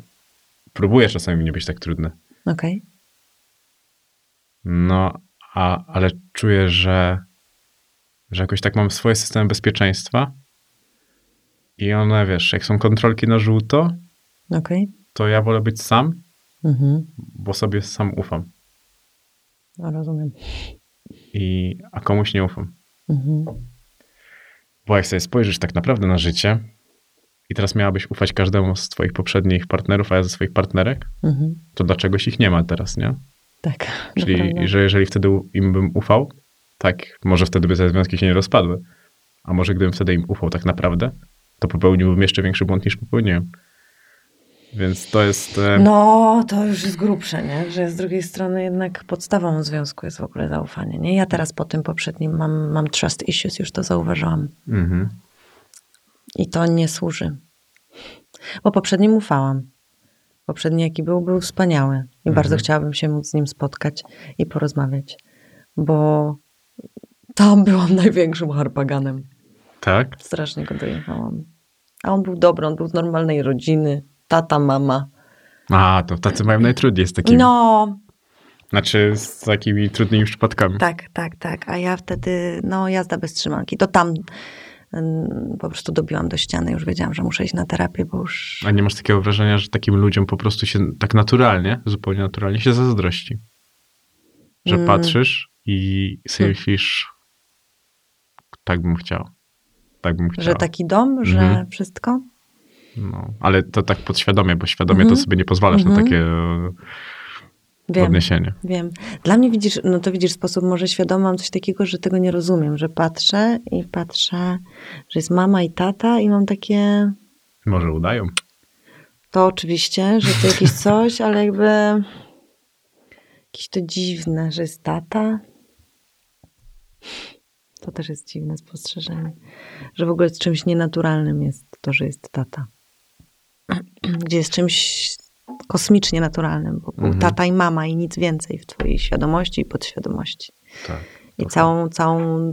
próbuję czasami nie być tak trudny. okej. No, a, ale czuję, że, że jakoś tak mam swoje systemy bezpieczeństwa i one, wiesz, jak są kontrolki na żółto, Okej. to ja wolę być sam, Mhm. bo sobie sam ufam. No, rozumiem. I, a komuś nie ufam. Mhm. Bo jak sobie spojrzysz tak naprawdę na życie i teraz miałabyś ufać każdemu z twoich poprzednich partnerów, a ja ze swoich partnerek, Mhm. to dlaczegoś ich nie ma teraz, nie? Tak. Czyli, naprawdę. że jeżeli wtedy im bym ufał, tak, może wtedy by te związki się nie rozpadły. A może gdybym wtedy im ufał tak naprawdę, to popełniłbym jeszcze większy błąd niż popełniłem. Więc to jest. e, No, to już jest grubsze, nie? Że z drugiej strony jednak podstawą związku jest w ogóle zaufanie, nie? Ja teraz po tym poprzednim mam, mam trust issues, już to zauważyłam. Mhm. I to nie służy. Bo poprzednim ufałam. Poprzedni jaki był, był wspaniały. I bardzo chciałabym się móc z nim spotkać i porozmawiać. Bo tam byłam największym harpaganem. Tak? Strasznie go dojechałam. A on był dobry, on był z normalnej rodziny. Tata, mama. A, to tacy mają najtrudniej z takimi. No, Znaczy z takimi trudnymi przypadkami. Tak, tak, tak. A ja wtedy, no jazda bez trzymanki. To tam po prostu dobiłam do ściany. Już wiedziałam, że muszę iść na terapię, bo już... A nie masz takiego wrażenia, że takim ludziom po prostu się tak naturalnie, zupełnie naturalnie się zazdrości? Że Mm. patrzysz i sobie Hmm. myślisz, tak bym chciał. Tak bym chciał. Że taki dom, że Mhm. wszystko? No, ale to tak podświadomie, bo świadomie Mhm. to sobie nie pozwalasz na Mhm. takie Wiem, odniesienie. wiem. Dla mnie widzisz, no to widzisz, sposób może świadomy mam coś takiego, że tego nie rozumiem, że patrzę i patrzę, że jest mama i tata i mam takie... Może udają. To oczywiście, że to jakieś coś, ale jakby jakieś to dziwne, że jest tata. To też jest dziwne spostrzeżenie. Że w ogóle z czymś nienaturalnym jest to, że jest tata. Gdzie jest czymś kosmicznie naturalnym, bo był Mhm. tata i mama i nic więcej w twojej świadomości i podświadomości. Tak. I całą, całą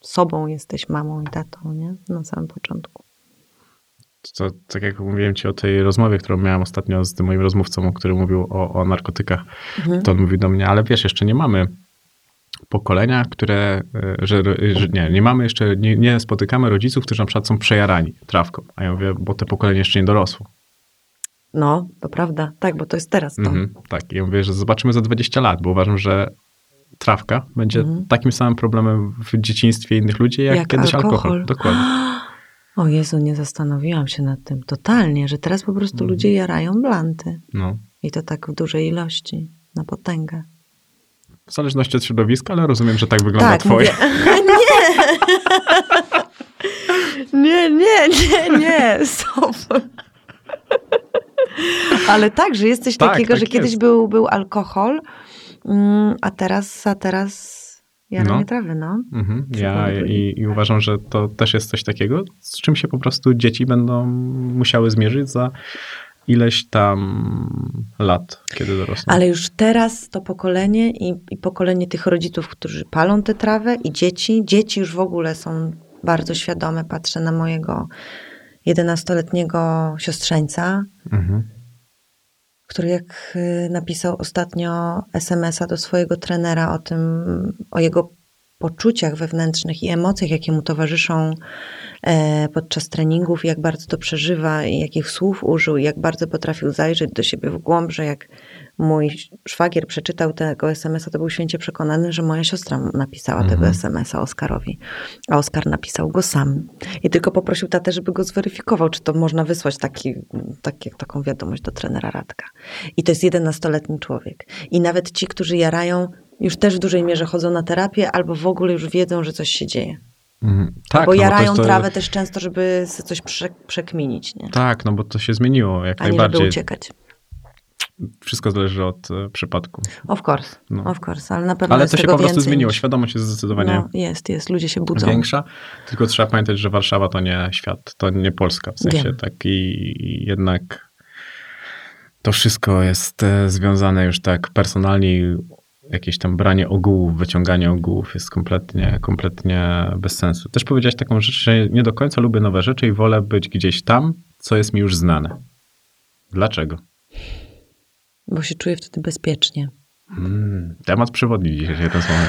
sobą jesteś mamą i tatą, nie? Na samym początku. To, tak jak mówiłem ci o tej rozmowie, którą miałem ostatnio z tym moim rozmówcą, który mówił o, o narkotykach, Mhm. to on mówił do mnie, ale wiesz, jeszcze nie mamy pokolenia, które, e, że, że nie, nie mamy jeszcze, nie, nie spotykamy rodziców, którzy na przykład są przejarani trawką. A ja mówię, bo te pokolenie jeszcze nie dorosło. No, to prawda. Tak, bo to jest teraz to. Mhm, tak, i ja mówię, że zobaczymy za 20 lat, bo uważam, że trawka będzie Mhm. takim samym problemem w dzieciństwie innych ludzi, jak, Jak kiedyś alkohol. alkohol. Dokładnie. O Jezu, nie zastanowiłam się nad tym totalnie, że teraz po prostu ludzie jarają blanty. No. I to tak w dużej ilości, na potęgę. W zależności od środowiska, ale rozumiem, że tak wygląda tak, twoje. mówię. nie! nie, nie, nie, nie, stop. Ale tak, że jest coś Tak, takiego, tak że kiedyś jest. był, był alkohol, mm, a teraz, a teraz jaranie No. trawy, no. Mhm. Ja i, i uważam, że to też jest coś takiego, z czym się po prostu dzieci będą musiały zmierzyć za ileś tam lat, kiedy dorosną. Ale już teraz to pokolenie i, i pokolenie tych rodziców, którzy palą tę trawę i dzieci, dzieci już w ogóle są bardzo świadome. Patrzę na mojego 11-letniego siostrzeńca, Mhm. który jak y, napisał ostatnio SMS-a do swojego trenera o tym, o jego poczuciach wewnętrznych i emocjach, jakie mu towarzyszą e, podczas treningów, jak bardzo to przeżywa jakich słów użył, jak bardzo potrafił zajrzeć do siebie w głąb, że jak mój szwagier przeczytał tego SMS-a, to był święcie przekonany, że moja siostra napisała tego SMS-a Oskarowi, a Oskar napisał go sam. I tylko poprosił tatę, żeby go zweryfikował, czy to można wysłać taki, taki, taką wiadomość do trenera Radka. I to jest 11-letni człowiek. I nawet ci, którzy jarają, już też w dużej mierze chodzą na terapię, albo w ogóle już wiedzą, że coś się dzieje. Mhm. Tak, bo no jarają jest to- trawę też często, żeby coś prze, przekminić, nie? Tak, no bo to się zmieniło jak a nie żeby najbardziej. uciekać. Wszystko zależy od e, przypadku. Of course, No. of course, ale na pewno Ale jest to się po prostu zmieniło. niż- Świadomość jest zdecydowanie No, jest, jest. Ludzie się budzą. większa. Tylko trzeba pamiętać, że Warszawa to nie świat, to nie Polska. W sensie Wiem. tak i, i jednak to wszystko jest e, związane już tak personalnie jakieś tam branie ogółów, wyciąganie ogółów jest kompletnie, kompletnie bez sensu. Też powiedziałeś taką rzecz, że nie do końca lubię nowe rzeczy i wolę być gdzieś tam, co jest mi już znane. Dlaczego? Bo się czuję wtedy bezpiecznie. Mm, temat przewodni dzisiejszej rozmowy.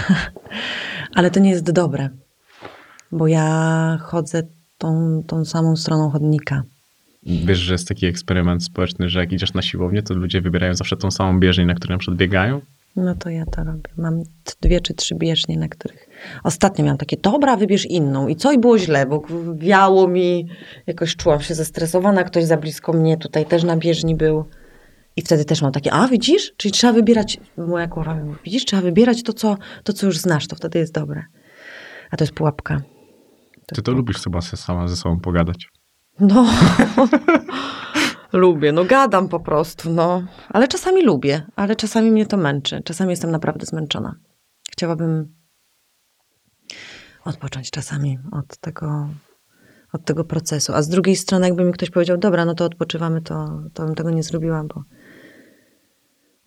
Ale to nie jest dobre, bo ja chodzę tą, tą samą stroną chodnika. Wiesz, że jest taki eksperyment społeczny, że jak idziesz na siłownię, to ludzie wybierają zawsze tą samą bieżnię, na której na przykład biegają? No to ja to robię. Mam dwie czy trzy bieżnie, na których... Ostatnio miałam takie, dobra, wybierz inną. I co? I było źle, bo wiało mi, jakoś czułam się zestresowana, ktoś za blisko mnie tutaj też na bieżni był. I wtedy też mam takie, a widzisz? Czyli trzeba wybierać, moja głowa mówi, widzisz, trzeba wybierać to co, to, co już znasz, to wtedy jest dobre. A to jest pułapka. To Ty to lubisz chyba sama ze sobą pogadać. No, lubię, no gadam po prostu, no. Ale czasami lubię, ale czasami mnie to męczy. Czasami jestem naprawdę zmęczona. Chciałabym odpocząć czasami od tego, od tego procesu. A z drugiej strony, jakby mi ktoś powiedział, dobra, no to odpoczywamy, to, to bym tego nie zrobiła, bo,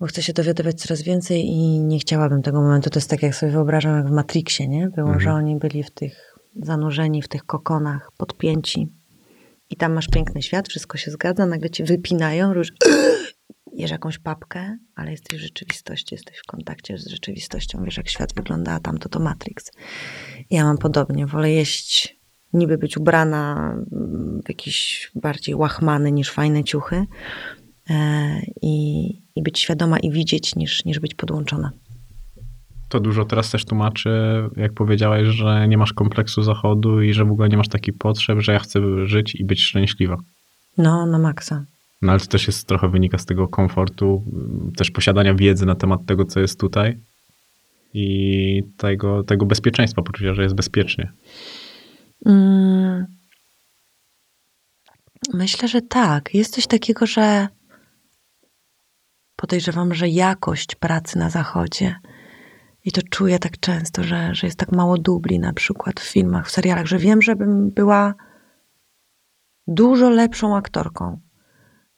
bo chcę się dowiadywać coraz więcej i nie chciałabym tego momentu. To jest tak, jak sobie wyobrażam, jak w Matrixie, nie? Było, Mhm. że oni byli w tych, zanurzeni w tych kokonach, podpięci. I tam masz piękny świat, wszystko się zgadza, nagle cię wypinają, już jesz jakąś papkę, ale jesteś w rzeczywistości, jesteś w kontakcie z rzeczywistością, wiesz jak świat wygląda, a tamto to Matrix. Ja mam podobnie, wolę jeść, niby być ubrana w jakiś bardziej łachmany niż fajne ciuchy i, i być świadoma i widzieć niż, niż być podłączona. To dużo teraz też tłumaczy, jak powiedziałeś, że nie masz kompleksu zachodu i że w ogóle nie masz takich potrzeb, że ja chcę żyć i być szczęśliwa. No, na maksa. No ale to też jest trochę wynika z tego komfortu, też posiadania wiedzy na temat tego, co jest tutaj i tego, tego bezpieczeństwa, poczucia, że jest bezpiecznie. Mm. Myślę, że tak. Jest coś takiego, że podejrzewam, że jakość pracy na zachodzie i to czuję tak często, że, że jest tak mało dubli na przykład w filmach, w serialach, że wiem, żebym była dużo lepszą aktorką,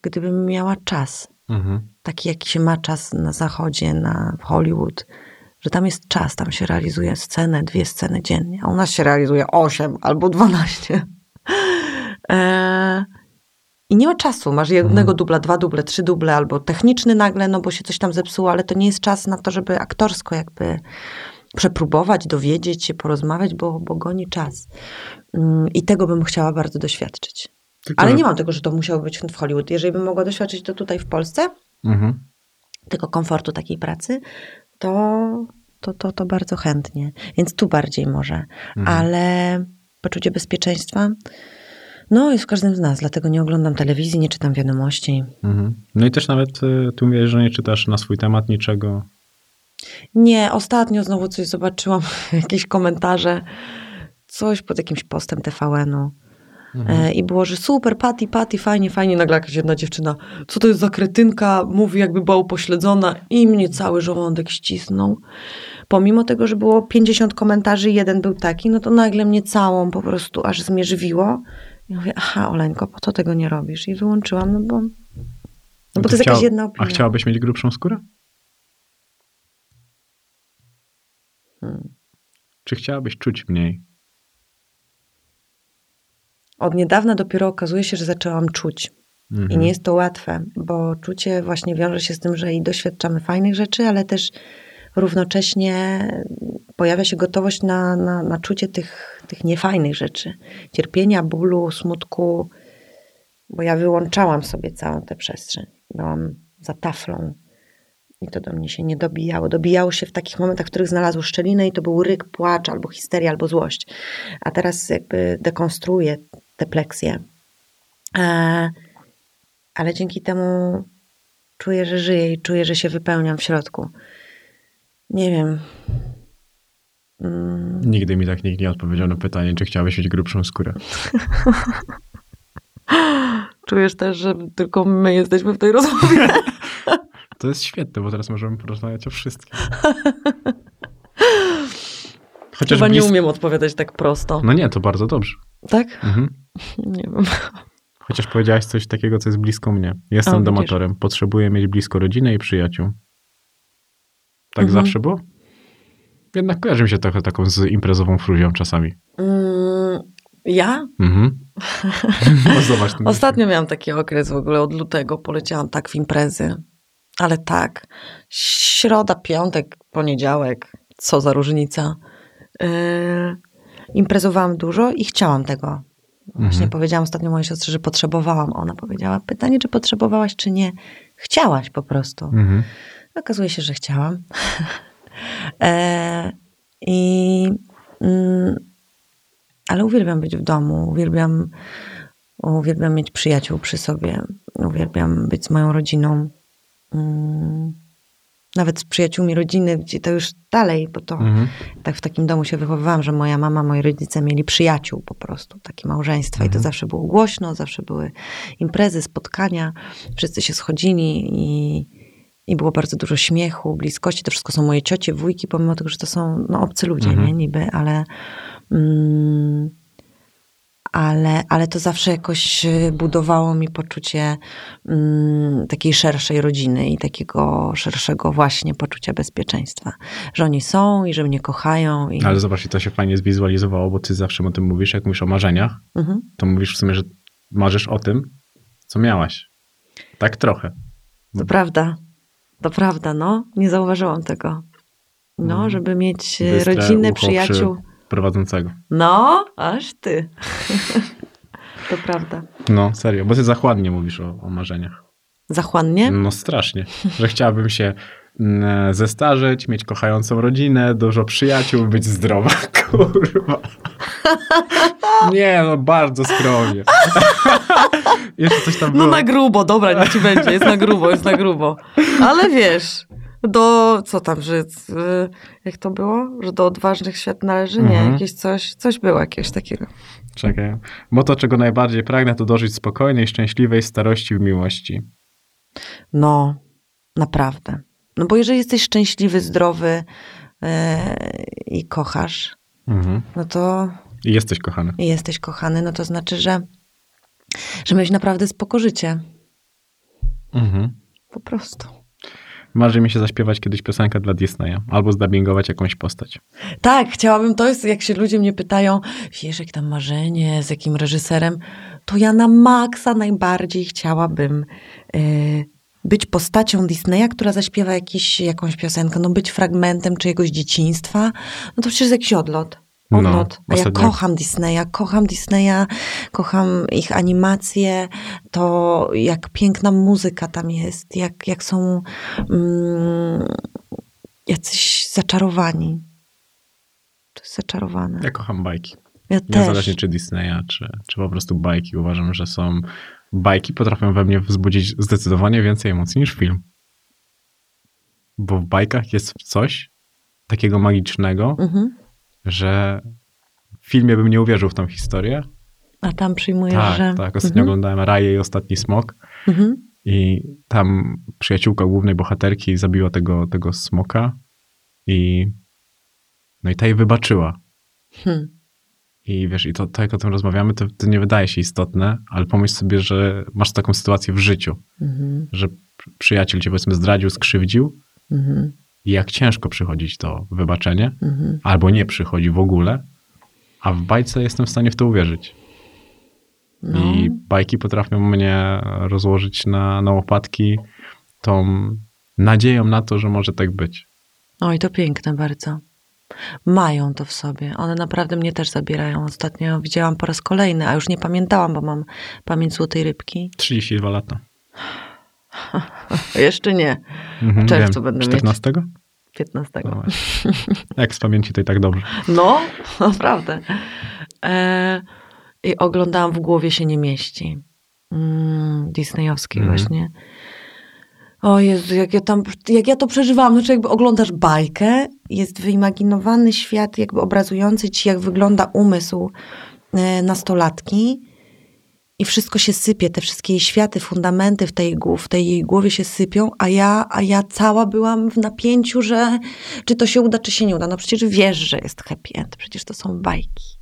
gdybym miała czas Mhm. taki jaki się ma czas na zachodzie, na w Hollywood, że tam jest czas, tam się realizuje scenę, dwie sceny dziennie, a u nas się realizuje osiem albo dwanaście. I nie ma czasu, masz jednego Mhm. dubla, dwa duble, trzy duble, albo techniczny nagle, no bo się coś tam zepsuło, ale to nie jest czas na to, żeby aktorsko jakby przepróbować, dowiedzieć się, porozmawiać, bo, bo goni czas. Mm, I tego bym chciała bardzo doświadczyć. Tylko, Ale że- nie mam tego, że to musiało być w Hollywood. Jeżeli bym mogła doświadczyć to tutaj w Polsce, Mhm. tego komfortu takiej pracy, to, to, to, to bardzo chętnie. Więc tu bardziej może. Mhm. Ale poczucie bezpieczeństwa, no jest w każdym z nas, dlatego nie oglądam telewizji, nie czytam wiadomości. Mhm. No i też nawet y, ty mówisz, że nie czytasz na swój temat niczego. Nie, ostatnio znowu coś zobaczyłam, jakieś komentarze, coś pod jakimś postem TVN-u. E, I było, że super, Patty, Patty, fajnie, fajnie. Nagle jakaś jedna dziewczyna, co to jest za kretynka, mówi jakby była upośledzona i mnie cały żołądek ścisnął. Pomimo tego, że było 50 komentarzy, jeden był taki, no to nagle mnie całą po prostu aż zmierzwiło. I mówię, aha, Oleńko, po to tego nie robisz? I wyłączyłam, no bo, no bo to jest jakaś jedna A opinia. chciałabyś mieć grubszą skórę? Hmm. Czy chciałabyś czuć mniej? Od niedawna dopiero okazuje się, że zaczęłam czuć. Mhm. I nie jest to łatwe, bo czucie właśnie wiąże się z tym, że i doświadczamy fajnych rzeczy, ale też równocześnie pojawia się gotowość na, na, na czucie tych, tych niefajnych rzeczy. Cierpienia, bólu, smutku, bo ja wyłączałam sobie całą tę przestrzeń. Byłam za taflą i to do mnie się nie dobijało. Dobijało się w takich momentach, w których znalazło szczelinę i to był ryk, płacz, albo histeria, albo złość. A teraz jakby dekonstruuję te pleksje. E, ale dzięki temu czuję, że żyję i czuję, że się wypełniam w środku. Nie wiem. Mm, Nigdy mi tak nikt nie odpowiedział na pytanie, czy chciałabyś mieć grubszą skórę. czujesz też, że tylko my jesteśmy w tej rozmowie. To jest świetne, bo teraz możemy porozmawiać o wszystkim. Chociaż Chyba nie blis- umiem odpowiadać tak prosto. No nie, to bardzo dobrze. Tak? Mhm. Nie wiem. Chociaż powiedziałaś coś takiego, co jest blisko mnie. Jestem widzisz. domatorem. Potrzebuję mieć blisko rodzinę i przyjaciół. Tak Mhm. zawsze było? Jednak kojarzy mi się trochę taką z imprezową fruzią czasami. Mm, ja? Mhm. No zobacz. Ostatnio miałam taki okres w ogóle od lutego, poleciałam tak w imprezy. Ale tak, środa, piątek, poniedziałek, co za różnica. Yy, imprezowałam dużo i chciałam tego. Właśnie Mhm. powiedziałam ostatnio mojej siostrze, że potrzebowałam. Ona powiedziała, pytanie, czy potrzebowałaś, czy nie. Chciałaś po prostu. Mhm. Okazuje się, że chciałam. e, I mm, ale uwielbiam być w domu, uwielbiam, uwielbiam mieć przyjaciół przy sobie, uwielbiam być z moją rodziną. Mm, nawet z przyjaciółmi rodziny, gdzie to już dalej, bo to Mhm. tak w takim domu się wychowywałam, że moja mama, moi rodzice mieli przyjaciół po prostu, takie małżeństwa i to zawsze było głośno, zawsze były imprezy, spotkania, wszyscy się schodzili i, i było bardzo dużo śmiechu, bliskości, to wszystko są moje ciocie, wujki, pomimo tego, że to są no, obcy ludzie, Mhm. nie, niby, ale mm, ale, ale to zawsze jakoś y, budowało mi poczucie mm, takiej szerszej rodziny i takiego szerszego właśnie poczucia bezpieczeństwa. Że oni są i że mnie kochają. I... Ale zobacz, to się fajnie zwizualizowało, bo ty zawsze o tym mówisz, jak mówisz o marzeniach, Mhm. to mówisz w sumie, że marzysz o tym, co miałaś. Tak trochę. To prawda. To prawda, no. Nie zauważyłam tego. No, Mhm. żeby mieć Bystre rodzinę, przyjaciół. przy Prowadzącego. No, aż ty. to prawda. No, serio, bo ty zachładnie mówisz o, o marzeniach. Zachłannie? No strasznie, że chciałabym się mm, zestarzeć, mieć kochającą rodzinę, dużo przyjaciół, być zdrowa, kurwa. Nie, no bardzo skromnie. Jeszcze coś tam było. No na grubo, dobra, niech ci będzie, jest na grubo, jest na grubo. Ale wiesz, do, co tam, że, y, jak to było? Że do odważnych świat należy? Nie, Mhm. jakieś coś, coś było jakiegoś takiego. Czekaj. Bo to, czego najbardziej pragnę, to dożyć spokojnej, szczęśliwej starości w miłości. No, naprawdę. No bo jeżeli jesteś szczęśliwy, zdrowy y, i kochasz, Mhm. no to jesteś kochany. jesteś kochany, no to znaczy, że, że miałeś naprawdę spoko życie. Mhm. Po prostu. Marzy mi się zaśpiewać kiedyś piosenkę dla Disneya albo zdubbingować jakąś postać. Tak, chciałabym, to jest, jak się ludzie mnie pytają, wiesz, jak tam marzenie, z jakim reżyserem, to ja na maksa najbardziej chciałabym y, być postacią Disneya, która zaśpiewa jakiś, jakąś piosenkę, no być fragmentem czyjegoś dzieciństwa, no to przecież jest jakiś odlot. No, Odlot. A ja kocham Disneya, kocham Disneya, kocham ich animacje, to jak piękna muzyka tam jest, jak, jak są mm, jacyś zaczarowani. To jest zaczarowane. Ja kocham bajki. Ja Niezależnie też. czy Disneya, czy, czy po prostu bajki. Uważam, że są... Bajki potrafią we mnie wzbudzić zdecydowanie więcej emocji niż film. Bo w bajkach jest coś takiego magicznego, Mhm. Że w filmie bym nie uwierzył w tą historię. A tam przyjmujesz, Tak, że... tak. Ostatnio Mhm. oglądałem Raję i Ostatni Smok Mhm. i tam przyjaciółka głównej bohaterki zabiła tego, tego smoka i no i ta jej wybaczyła. Hmm. I wiesz, i to tak jak o tym rozmawiamy, to, to nie wydaje się istotne, ale pomyśl sobie, że masz taką sytuację w życiu, Mhm. że przy- przyjaciel cię powiedzmy zdradził, skrzywdził Mhm. Jak ciężko przychodzić to wybaczenie, Mhm. albo nie przychodzi w ogóle, a w bajce jestem w stanie w to uwierzyć. No. I bajki potrafią mnie rozłożyć na, na łopatki tą nadzieją na to, że może tak być. Oj, to piękne bardzo. Mają to w sobie. One naprawdę mnie też zabierają. Ostatnio widziałam po raz kolejny, a już nie pamiętałam, bo mam pamięć złotej rybki. 32 lata. Jeszcze nie. Mhm, W czerwcu wiem. będę mieć. 14? 15. No. Jak z pamięci to i tak dobrze. No, naprawdę. E, I oglądałam W głowie się nie mieści. Mm, Disneyowskiej Mhm. właśnie. O Jezu, jak ja tam, jak ja to przeżywałam, znaczy jakby oglądasz bajkę, jest wyimaginowany świat jakby obrazujący ci, jak wygląda umysł e, nastolatki i wszystko się sypie, te wszystkie jej światy, fundamenty w tej, w tej jej głowie się sypią, a ja, a ja cała byłam w napięciu, że czy to się uda, czy się nie uda. No przecież wiesz, że jest happy end, przecież to są bajki.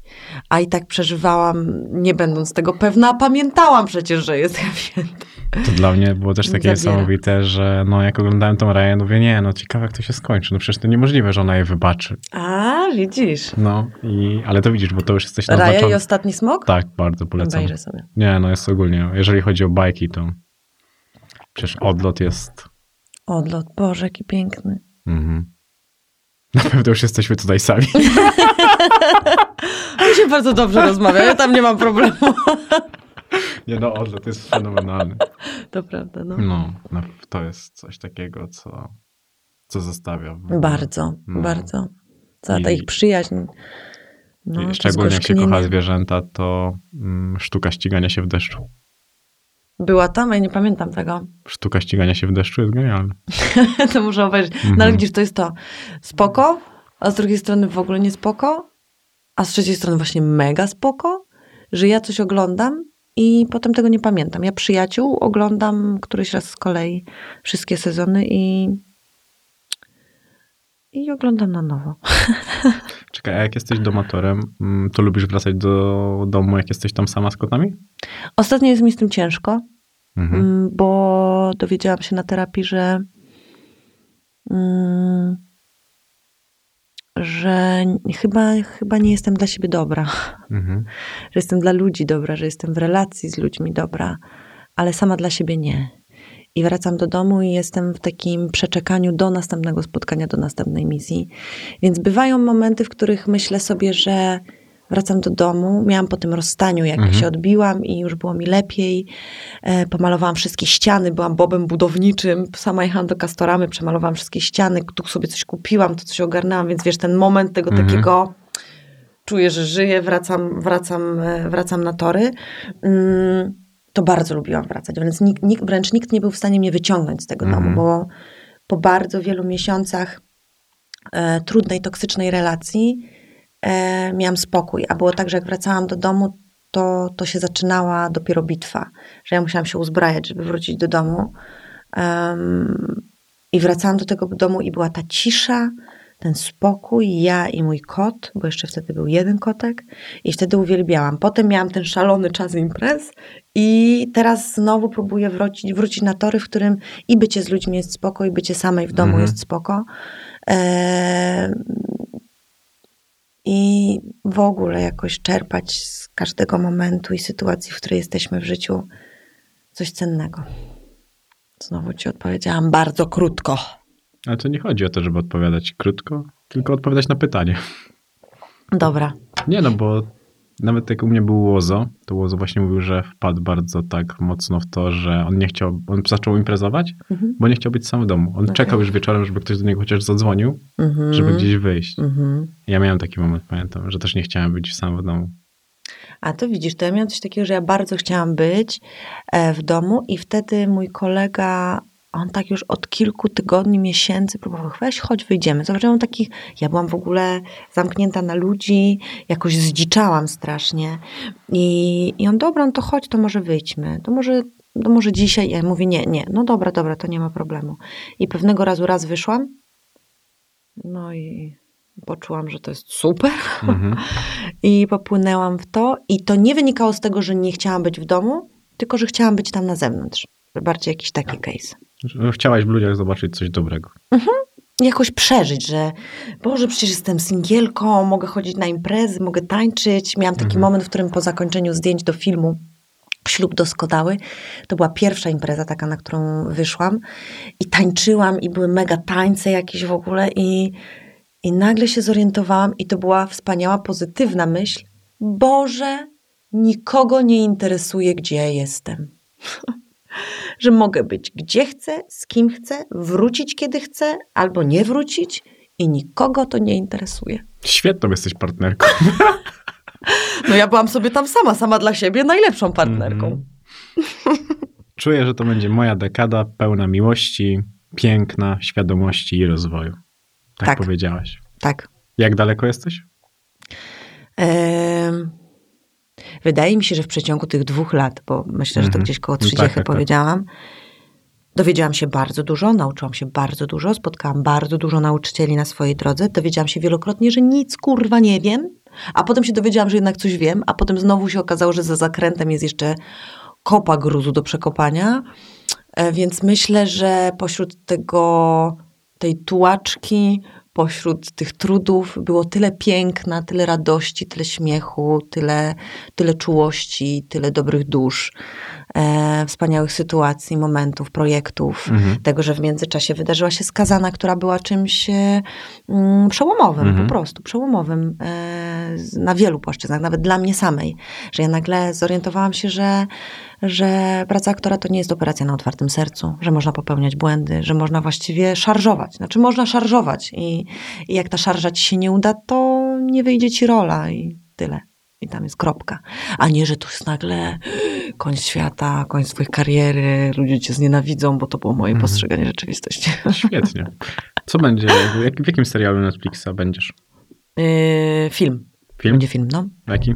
A i tak przeżywałam, nie będąc tego pewna, a pamiętałam przecież, że jest happy end. To dla mnie było też takie Zabiera. niesamowite, że no jak oglądałem tą Raję, mówię, nie, no ciekawe jak to się skończy. No przecież to niemożliwe, że ona je wybaczy. A, widzisz. No, i, ale to widzisz, bo to już jesteś Raja naznaczony. i Ostatni Smok? Tak, bardzo polecam. Obejrzę sobie. Nie, no jest ogólnie, jeżeli chodzi o bajki, to przecież odlot jest... Odlot, Boże, jaki piękny. Mhm. Na pewno już jesteśmy tutaj sami. Mi się bardzo dobrze rozmawia, ja tam nie mam problemu. Nie no, odlot jest fenomenalny. To prawda, no. No, no, to jest coś takiego, co, co zostawia. w- Bardzo, No. bardzo. Cała ta I- ich przyjaźń. No, Szczególnie jak się kocha zwierzęta, to mm, sztuka ścigania się w deszczu. Była tam, a ja nie pamiętam tego. Sztuka ścigania się w deszczu jest genialna. to muszę obejrzeć. No ale Mhm. widzisz, to jest to spoko, a z drugiej strony w ogóle nie spoko, a z trzeciej strony właśnie mega spoko, że ja coś oglądam i potem tego nie pamiętam. Ja przyjaciół oglądam któryś raz z kolei wszystkie sezony i i oglądam na nowo. Czekaj, a jak jesteś domatorem, mm, to lubisz wracać do domu, jak jesteś tam sama z kotami? Ostatnio jest mi z tym ciężko, Mhm. Mm, bo dowiedziałam się na terapii, że mm, że chyba, chyba nie jestem dla siebie dobra, Mhm. że jestem dla ludzi dobra, że jestem w relacji z ludźmi dobra, ale sama dla siebie nie. I wracam do domu i jestem w takim przeczekaniu do następnego spotkania, do następnej misji. Więc bywają momenty, w których myślę sobie, że wracam do domu. Miałam po tym rozstaniu, jak Mhm. się odbiłam i już było mi lepiej. E, pomalowałam wszystkie ściany, byłam bobem budowniczym. Sama jechałam do Kastoramy, przemalowałam wszystkie ściany. Tu sobie coś kupiłam, to coś ogarnęłam, więc wiesz, ten moment tego Mhm. takiego czuję, że żyję, wracam, wracam, e, wracam na tory. Mm, To bardzo lubiłam wracać, więc nikt, nikt, wręcz nikt nie był w stanie mnie wyciągnąć z tego Mhm. domu, bo po bardzo wielu miesiącach e, trudnej, toksycznej relacji e, miałam spokój. A było tak, że jak wracałam do domu, to, to się zaczynała dopiero bitwa, że ja musiałam się uzbrajać, żeby wrócić do domu. Em, I wracałam do tego domu i była ta cisza, ten spokój, ja i mój kot, bo jeszcze wtedy był jeden kotek i wtedy uwielbiałam. Potem miałam ten szalony czas imprez i teraz znowu próbuję wrócić, wrócić na tory, w którym i bycie z ludźmi jest spoko, i bycie samej w domu Mhm. jest spoko. I w ogóle jakoś czerpać z każdego momentu i sytuacji, w której jesteśmy w życiu, coś cennego. Znowu ci odpowiedziałam bardzo krótko. Ale to nie chodzi o to, żeby odpowiadać krótko, tylko odpowiadać na pytanie. Dobra. Nie no, bo nawet jak u mnie był Łozo, to Łozo właśnie mówił, że wpadł bardzo tak mocno w to, że on nie chciał, on zaczął imprezować, Mhm. bo nie chciał być sam w domu. On Okej. czekał już wieczorem, żeby ktoś do niego chociaż zadzwonił, Mhm. żeby gdzieś wyjść. Mhm. Ja miałem taki moment, pamiętam, że też nie chciałem być sam w domu. A to widzisz, to ja miałam coś takiego, że ja bardzo chciałam być e, w domu i wtedy mój kolega, on tak już od kilku tygodni, miesięcy próbował, weź, chodź, wyjdziemy. Zobaczyłam takich, ja byłam w ogóle zamknięta na ludzi, jakoś zdziczałam strasznie. I, i on, dobra, no to chodź, to może wyjdźmy, to może, to może dzisiaj. Ja mówię, nie, nie, no dobra, dobra, to nie ma problemu. I pewnego razu raz wyszłam, no i poczułam, że to jest super. Mhm. I popłynęłam w to. I to nie wynikało z tego, że nie chciałam być w domu, tylko że chciałam być tam na zewnątrz. Bardziej jakiś taki case. Chciałaś w ludziach zobaczyć coś dobrego. Jakoś przeżyć, że Boże, przecież jestem singielką, mogę chodzić na imprezy, mogę tańczyć. Miałam taki Mhm. moment, w którym po zakończeniu zdjęć do filmu Ślub doskonały, to była pierwsza impreza taka, na którą wyszłam i tańczyłam i były mega tańce jakieś w ogóle i, i nagle się zorientowałam i to była wspaniała, pozytywna myśl. Boże, nikogo nie interesuje, gdzie ja jestem. Że mogę być gdzie chcę, z kim chcę, wrócić kiedy chcę, albo nie wrócić i nikogo to nie interesuje. Świetną jesteś partnerką. No ja byłam sobie tam sama, sama dla siebie, najlepszą partnerką. Mhm. Czuję, że to będzie moja dekada pełna miłości, piękna, świadomości i rozwoju. Tak, Tak. powiedziałaś. Tak. Jak daleko jesteś? Em, wydaje mi się, że w przeciągu tych dwóch lat, bo myślę, że to Mhm. gdzieś koło No tak, 30 tak, tak. powiedziałam, dowiedziałam się bardzo dużo, nauczyłam się bardzo dużo, spotkałam bardzo dużo nauczycieli na swojej drodze, dowiedziałam się wielokrotnie, że nic kurwa nie wiem, A potem się dowiedziałam, że jednak coś wiem, a potem znowu się okazało, że za zakrętem jest jeszcze kopa gruzu do przekopania. E, Więc myślę, że pośród tego, tej tułaczki, pośród tych trudów było tyle piękna, tyle radości, tyle śmiechu, tyle, tyle czułości, tyle dobrych dusz, e, wspaniałych sytuacji, momentów, projektów. Mhm. Tego, że w międzyczasie wydarzyła się skazana, która była czymś e, mm, przełomowym, Mhm. po prostu przełomowym e, na wielu płaszczyznach, nawet dla mnie samej. Że ja nagle zorientowałam się, że, że praca aktora to nie jest operacja na otwartym sercu, że można popełniać błędy, że można właściwie szarżować. Znaczy można szarżować i, i jak ta szarża ci się nie uda, to nie wyjdzie ci rola i tyle. I tam jest kropka. A nie, że tu jest nagle końc świata, końc twojej kariery, ludzie cię znienawidzą, bo to było moje Mhm. postrzeganie rzeczywistości. Świetnie. Co będzie? Jak, w jakim serialu Netflixa będziesz? Yy, film. Film? Będzie film, no. Jaki?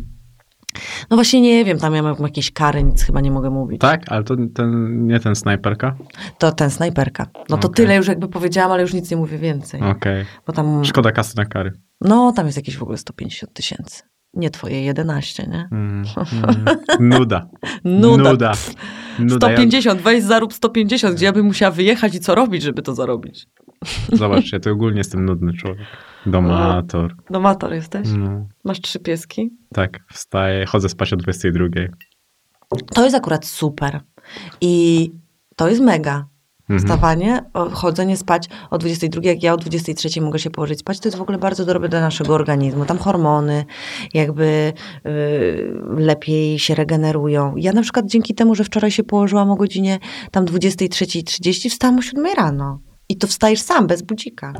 No właśnie nie wiem, tam ja mam jakieś kary, nic chyba nie mogę mówić. Tak, ale to ten, nie ten snajperka? To ten snajperka. No to Okej. tyle już jakby powiedziałam, ale już nic nie mówię więcej. Okej. Bo tam, Szkoda kasy na kary. no tam jest jakieś w ogóle 150 tysięcy. Nie twoje 11, nie? Mm, mm. Nuda. Nuda. Nuda. Nuda. Ja, 150, weź zarób 150, gdzie ja bym musiała wyjechać i co robić, żeby to zarobić? zobacz, ja to ogólnie jestem nudny człowiek. Domator. Domator jesteś? No, Masz trzy pieski? tak, wstaję, chodzę spać o 22. To jest akurat super. I to jest mega. Mhm. Wstawanie, chodzenie spać o 22, jak ja o 23 mogę się położyć spać, to jest w ogóle bardzo dobre dla naszego organizmu. Tam hormony jakby y, lepiej się regenerują. Ja na przykład dzięki temu, że wczoraj się położyłam o godzinie tam 23.30, wstałam o 7 rano. I to wstajesz sam, bez budzika.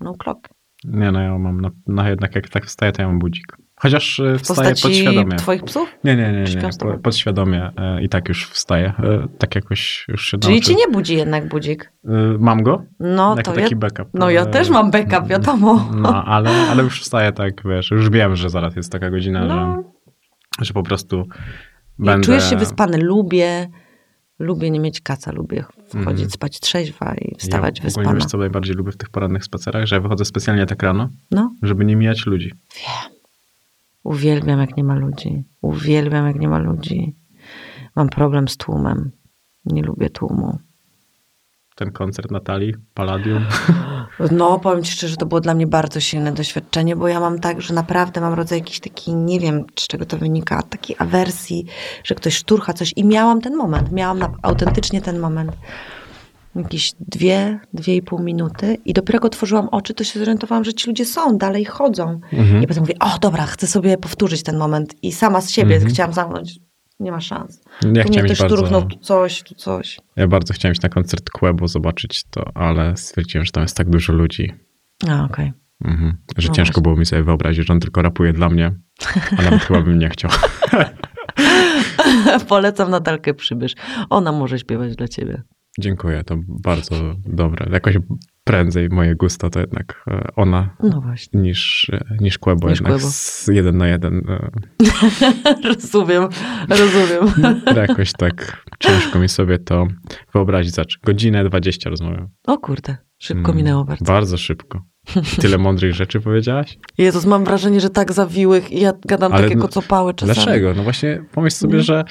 No clock. Nie, no ja mam, na, na jednak jak tak wstaję, to ja mam budzik. Chociaż e, W wstaję postaci podświadomie. twoich psów? Nie, nie, nie, nie, podświadomie e, i tak już wstaję. E, tak jakoś już się Czyli nauczy- ci nie budzi jednak budzik. E, Mam go, No jako to ja, taki backup. no ja też mam backup, wiadomo. No, ale, ale już wstaję tak, wiesz, już wiem, że zaraz jest taka godzina, No. że, że po prostu Ja będę... Czujesz się wyspany, lubię, lubię nie mieć kaca, lubię wchodzić Mhm. spać trzeźwa i wstawać ja wyspana. wiesz, co najbardziej lubię w tych porannych spacerach, że ja wychodzę specjalnie tak rano, No, żeby nie mijać ludzi. Uwielbiam jak nie ma ludzi. Uwielbiam jak nie ma ludzi. Mam problem z tłumem. Nie lubię tłumu. Ten koncert Natalii, Palladium. No, powiem ci szczerze, to było dla mnie bardzo silne doświadczenie, bo ja mam tak, że naprawdę mam rodzaj jakiś taki, nie wiem z czego to wynika, takiej awersji, że ktoś szturcha coś i miałam ten moment, miałam autentycznie ten moment. Jakieś dwie, dwie i pół minuty i dopiero jak otworzyłam oczy, to się zorientowałam, że ci ludzie są, dalej chodzą. Mhm. I potem mówię, o dobra, chcę sobie powtórzyć ten moment i sama z siebie Mhm. chciałam zamknąć. Nie ma szans. Ja tu mnie ktoś bardzo, szturchnął, tu coś, tu coś. ja bardzo chciałem iść na koncert Quebo, zobaczyć to, ale stwierdziłem, że tam jest tak dużo ludzi, A, okej. mhm. że No ciężko właśnie. było mi sobie wyobrazić, że on tylko rapuje dla mnie, a nawet chyba bym nie chciał. Polecam Natalkę Przybysz. Ona może śpiewać dla ciebie. Dziękuję, to bardzo dobre. Jakoś prędzej moje gusto to jednak e, ona No właśnie. niż, e, niż Quebo, Niż jednak Quebo. z jeden na jeden. e, rozumiem, rozumiem. Jakoś tak ciężko mi sobie to wyobrazić. Zacz, godzinę 20 rozmawiam. O kurde, szybko Mm, minęło bardzo. Bardzo szybko. Tyle mądrych rzeczy powiedziałaś? Jezus, mam wrażenie, że tak zawiłych i ja gadam Ale takiego no, copały czasami. Dlaczego? No właśnie pomyśl sobie, że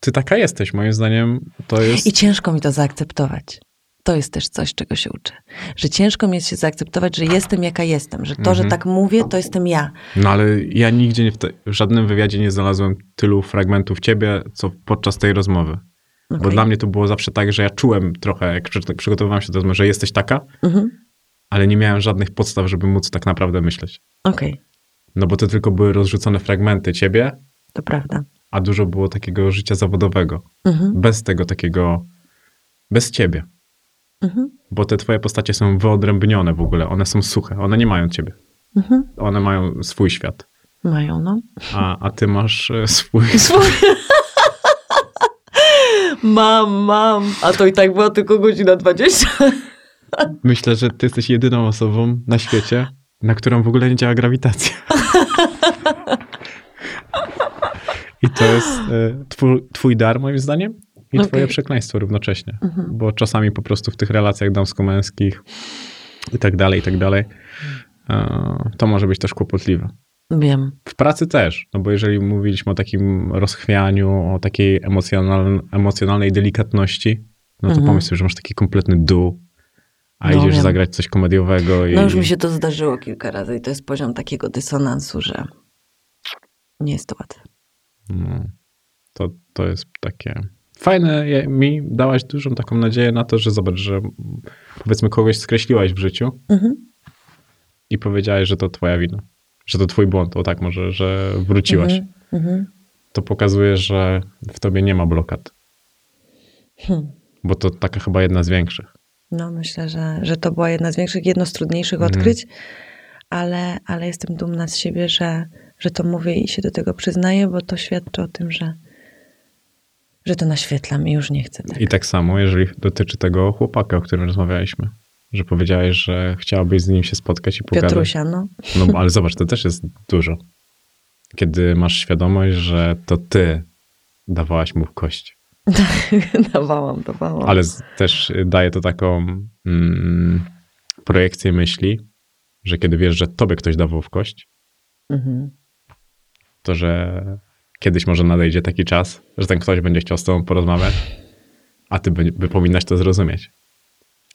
ty taka jesteś. Moim zdaniem to jest... I ciężko mi to zaakceptować. To jest też coś, czego się uczę. Że ciężko mi jest się zaakceptować, że jestem jaka jestem. Że to, że Mhm. tak mówię, to jestem ja. No ale ja nigdzie w, te, w żadnym wywiadzie nie znalazłem tylu fragmentów ciebie, co podczas tej rozmowy. Bo Okej. dla mnie to było zawsze tak, że ja czułem trochę, jak przy- przygotowywałem się do rozmowy, że jesteś taka, Mhm. ale nie miałem żadnych podstaw, żeby móc tak naprawdę myśleć. Okej, No bo to tylko były rozrzucone fragmenty ciebie, to prawda. A dużo było takiego życia zawodowego. Mhm. Bez tego takiego, bez ciebie. Mhm. Bo te twoje postacie są wyodrębnione w ogóle, one są suche, one nie mają ciebie. Mhm. One mają swój świat, Mają, no. a, a ty masz e, swój. Mam, mam. A to i tak była tylko godzina 20. Myślę, że ty jesteś jedyną osobą na świecie, na którą w ogóle nie działa grawitacja. I to jest e, twój, twój dar, moim zdaniem, i Okej. twoje przekleństwo równocześnie. Mhm. Bo czasami po prostu w tych relacjach damsko-męskich i tak dalej, i tak dalej, e, to może być też kłopotliwe. Wiem. W pracy też, no bo jeżeli mówiliśmy o takim rozchwianiu, o takiej emocjonal, emocjonalnej delikatności, no to Mhm. pomyśl sobie, że masz taki kompletny dół, a No idziesz wiem. zagrać coś komediowego i... No już mi się to zdarzyło kilka razy i to jest poziom takiego dysonansu, że nie jest to łatwe. No, to, to jest takie fajne. Mi dałaś dużą taką nadzieję na to, że zobacz, że powiedzmy kogoś skreśliłaś w życiu Mhm. i powiedziałaś, że to twoja wina. Że to twój błąd, o tak może, że wróciłaś. Mhm. Mhm. To pokazuje, że w tobie nie ma blokad. Hmm. Bo to taka chyba jedna z większych. No myślę, że, że to była jedna z większych, jedno z trudniejszych Mhm. odkryć, ale, ale jestem dumna z siebie, że, że to mówię i się do tego przyznaję, bo to świadczy o tym, że, że to naświetlam i już nie chcę tak. I tak samo, jeżeli dotyczy tego chłopaka, o którym rozmawialiśmy. Że powiedziałeś, że chciałabyś z nim się spotkać i pogadać. Piotrusia, no. No ale zobacz, to też jest dużo. Kiedy masz świadomość, że to ty dawałaś mu w kość. dawałam, dawałam. Ale też daje to taką mm, projekcję myśli, że kiedy wiesz, że tobie ktoś dawał w kość, Mhm. To że kiedyś może nadejdzie taki czas, że ten ktoś będzie chciał z tobą porozmawiać, a ty by, by powinnaś to zrozumieć.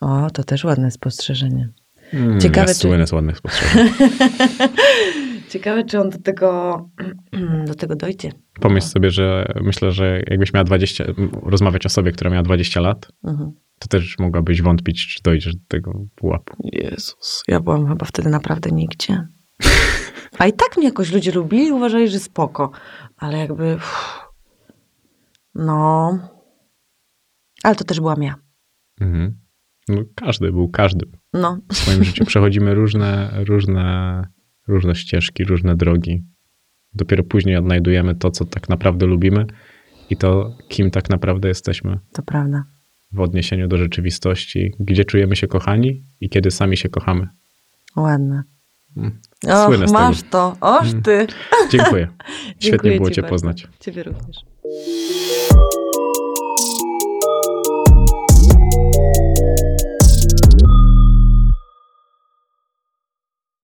O, to też ładne spostrzeżenie. Mm, Ciekawe, ja czy- słynę z ładnych spostrzeżeń. Ciekawe, czy on do tego, do tego dojdzie. Pomyśl sobie, że myślę, że jakbyś miała 20, rozmawiać o sobie, która miała 20 lat, Mhm. to też mogłabyś wątpić, czy dojdziesz do tego pułapu. Jezus, ja byłam chyba wtedy naprawdę nigdzie. A i tak mnie jakoś ludzie lubili, uważali, że spoko. Ale jakby... uff, no... Ale to też byłam ja. Mhm. No, każdy był każdym. No. W swoim życiu przechodzimy różne, różne, różne ścieżki, różne drogi. Dopiero później odnajdujemy to, co tak naprawdę lubimy i to, kim tak naprawdę jesteśmy To prawda. w odniesieniu do rzeczywistości, gdzie czujemy się kochani i kiedy sami się kochamy. Ładne. Mm. Och, Słynę masz tego. to. Oż ty. Dziękuję. Świetnie Dziękuję było ci Cię bardzo. poznać. Ciebie również.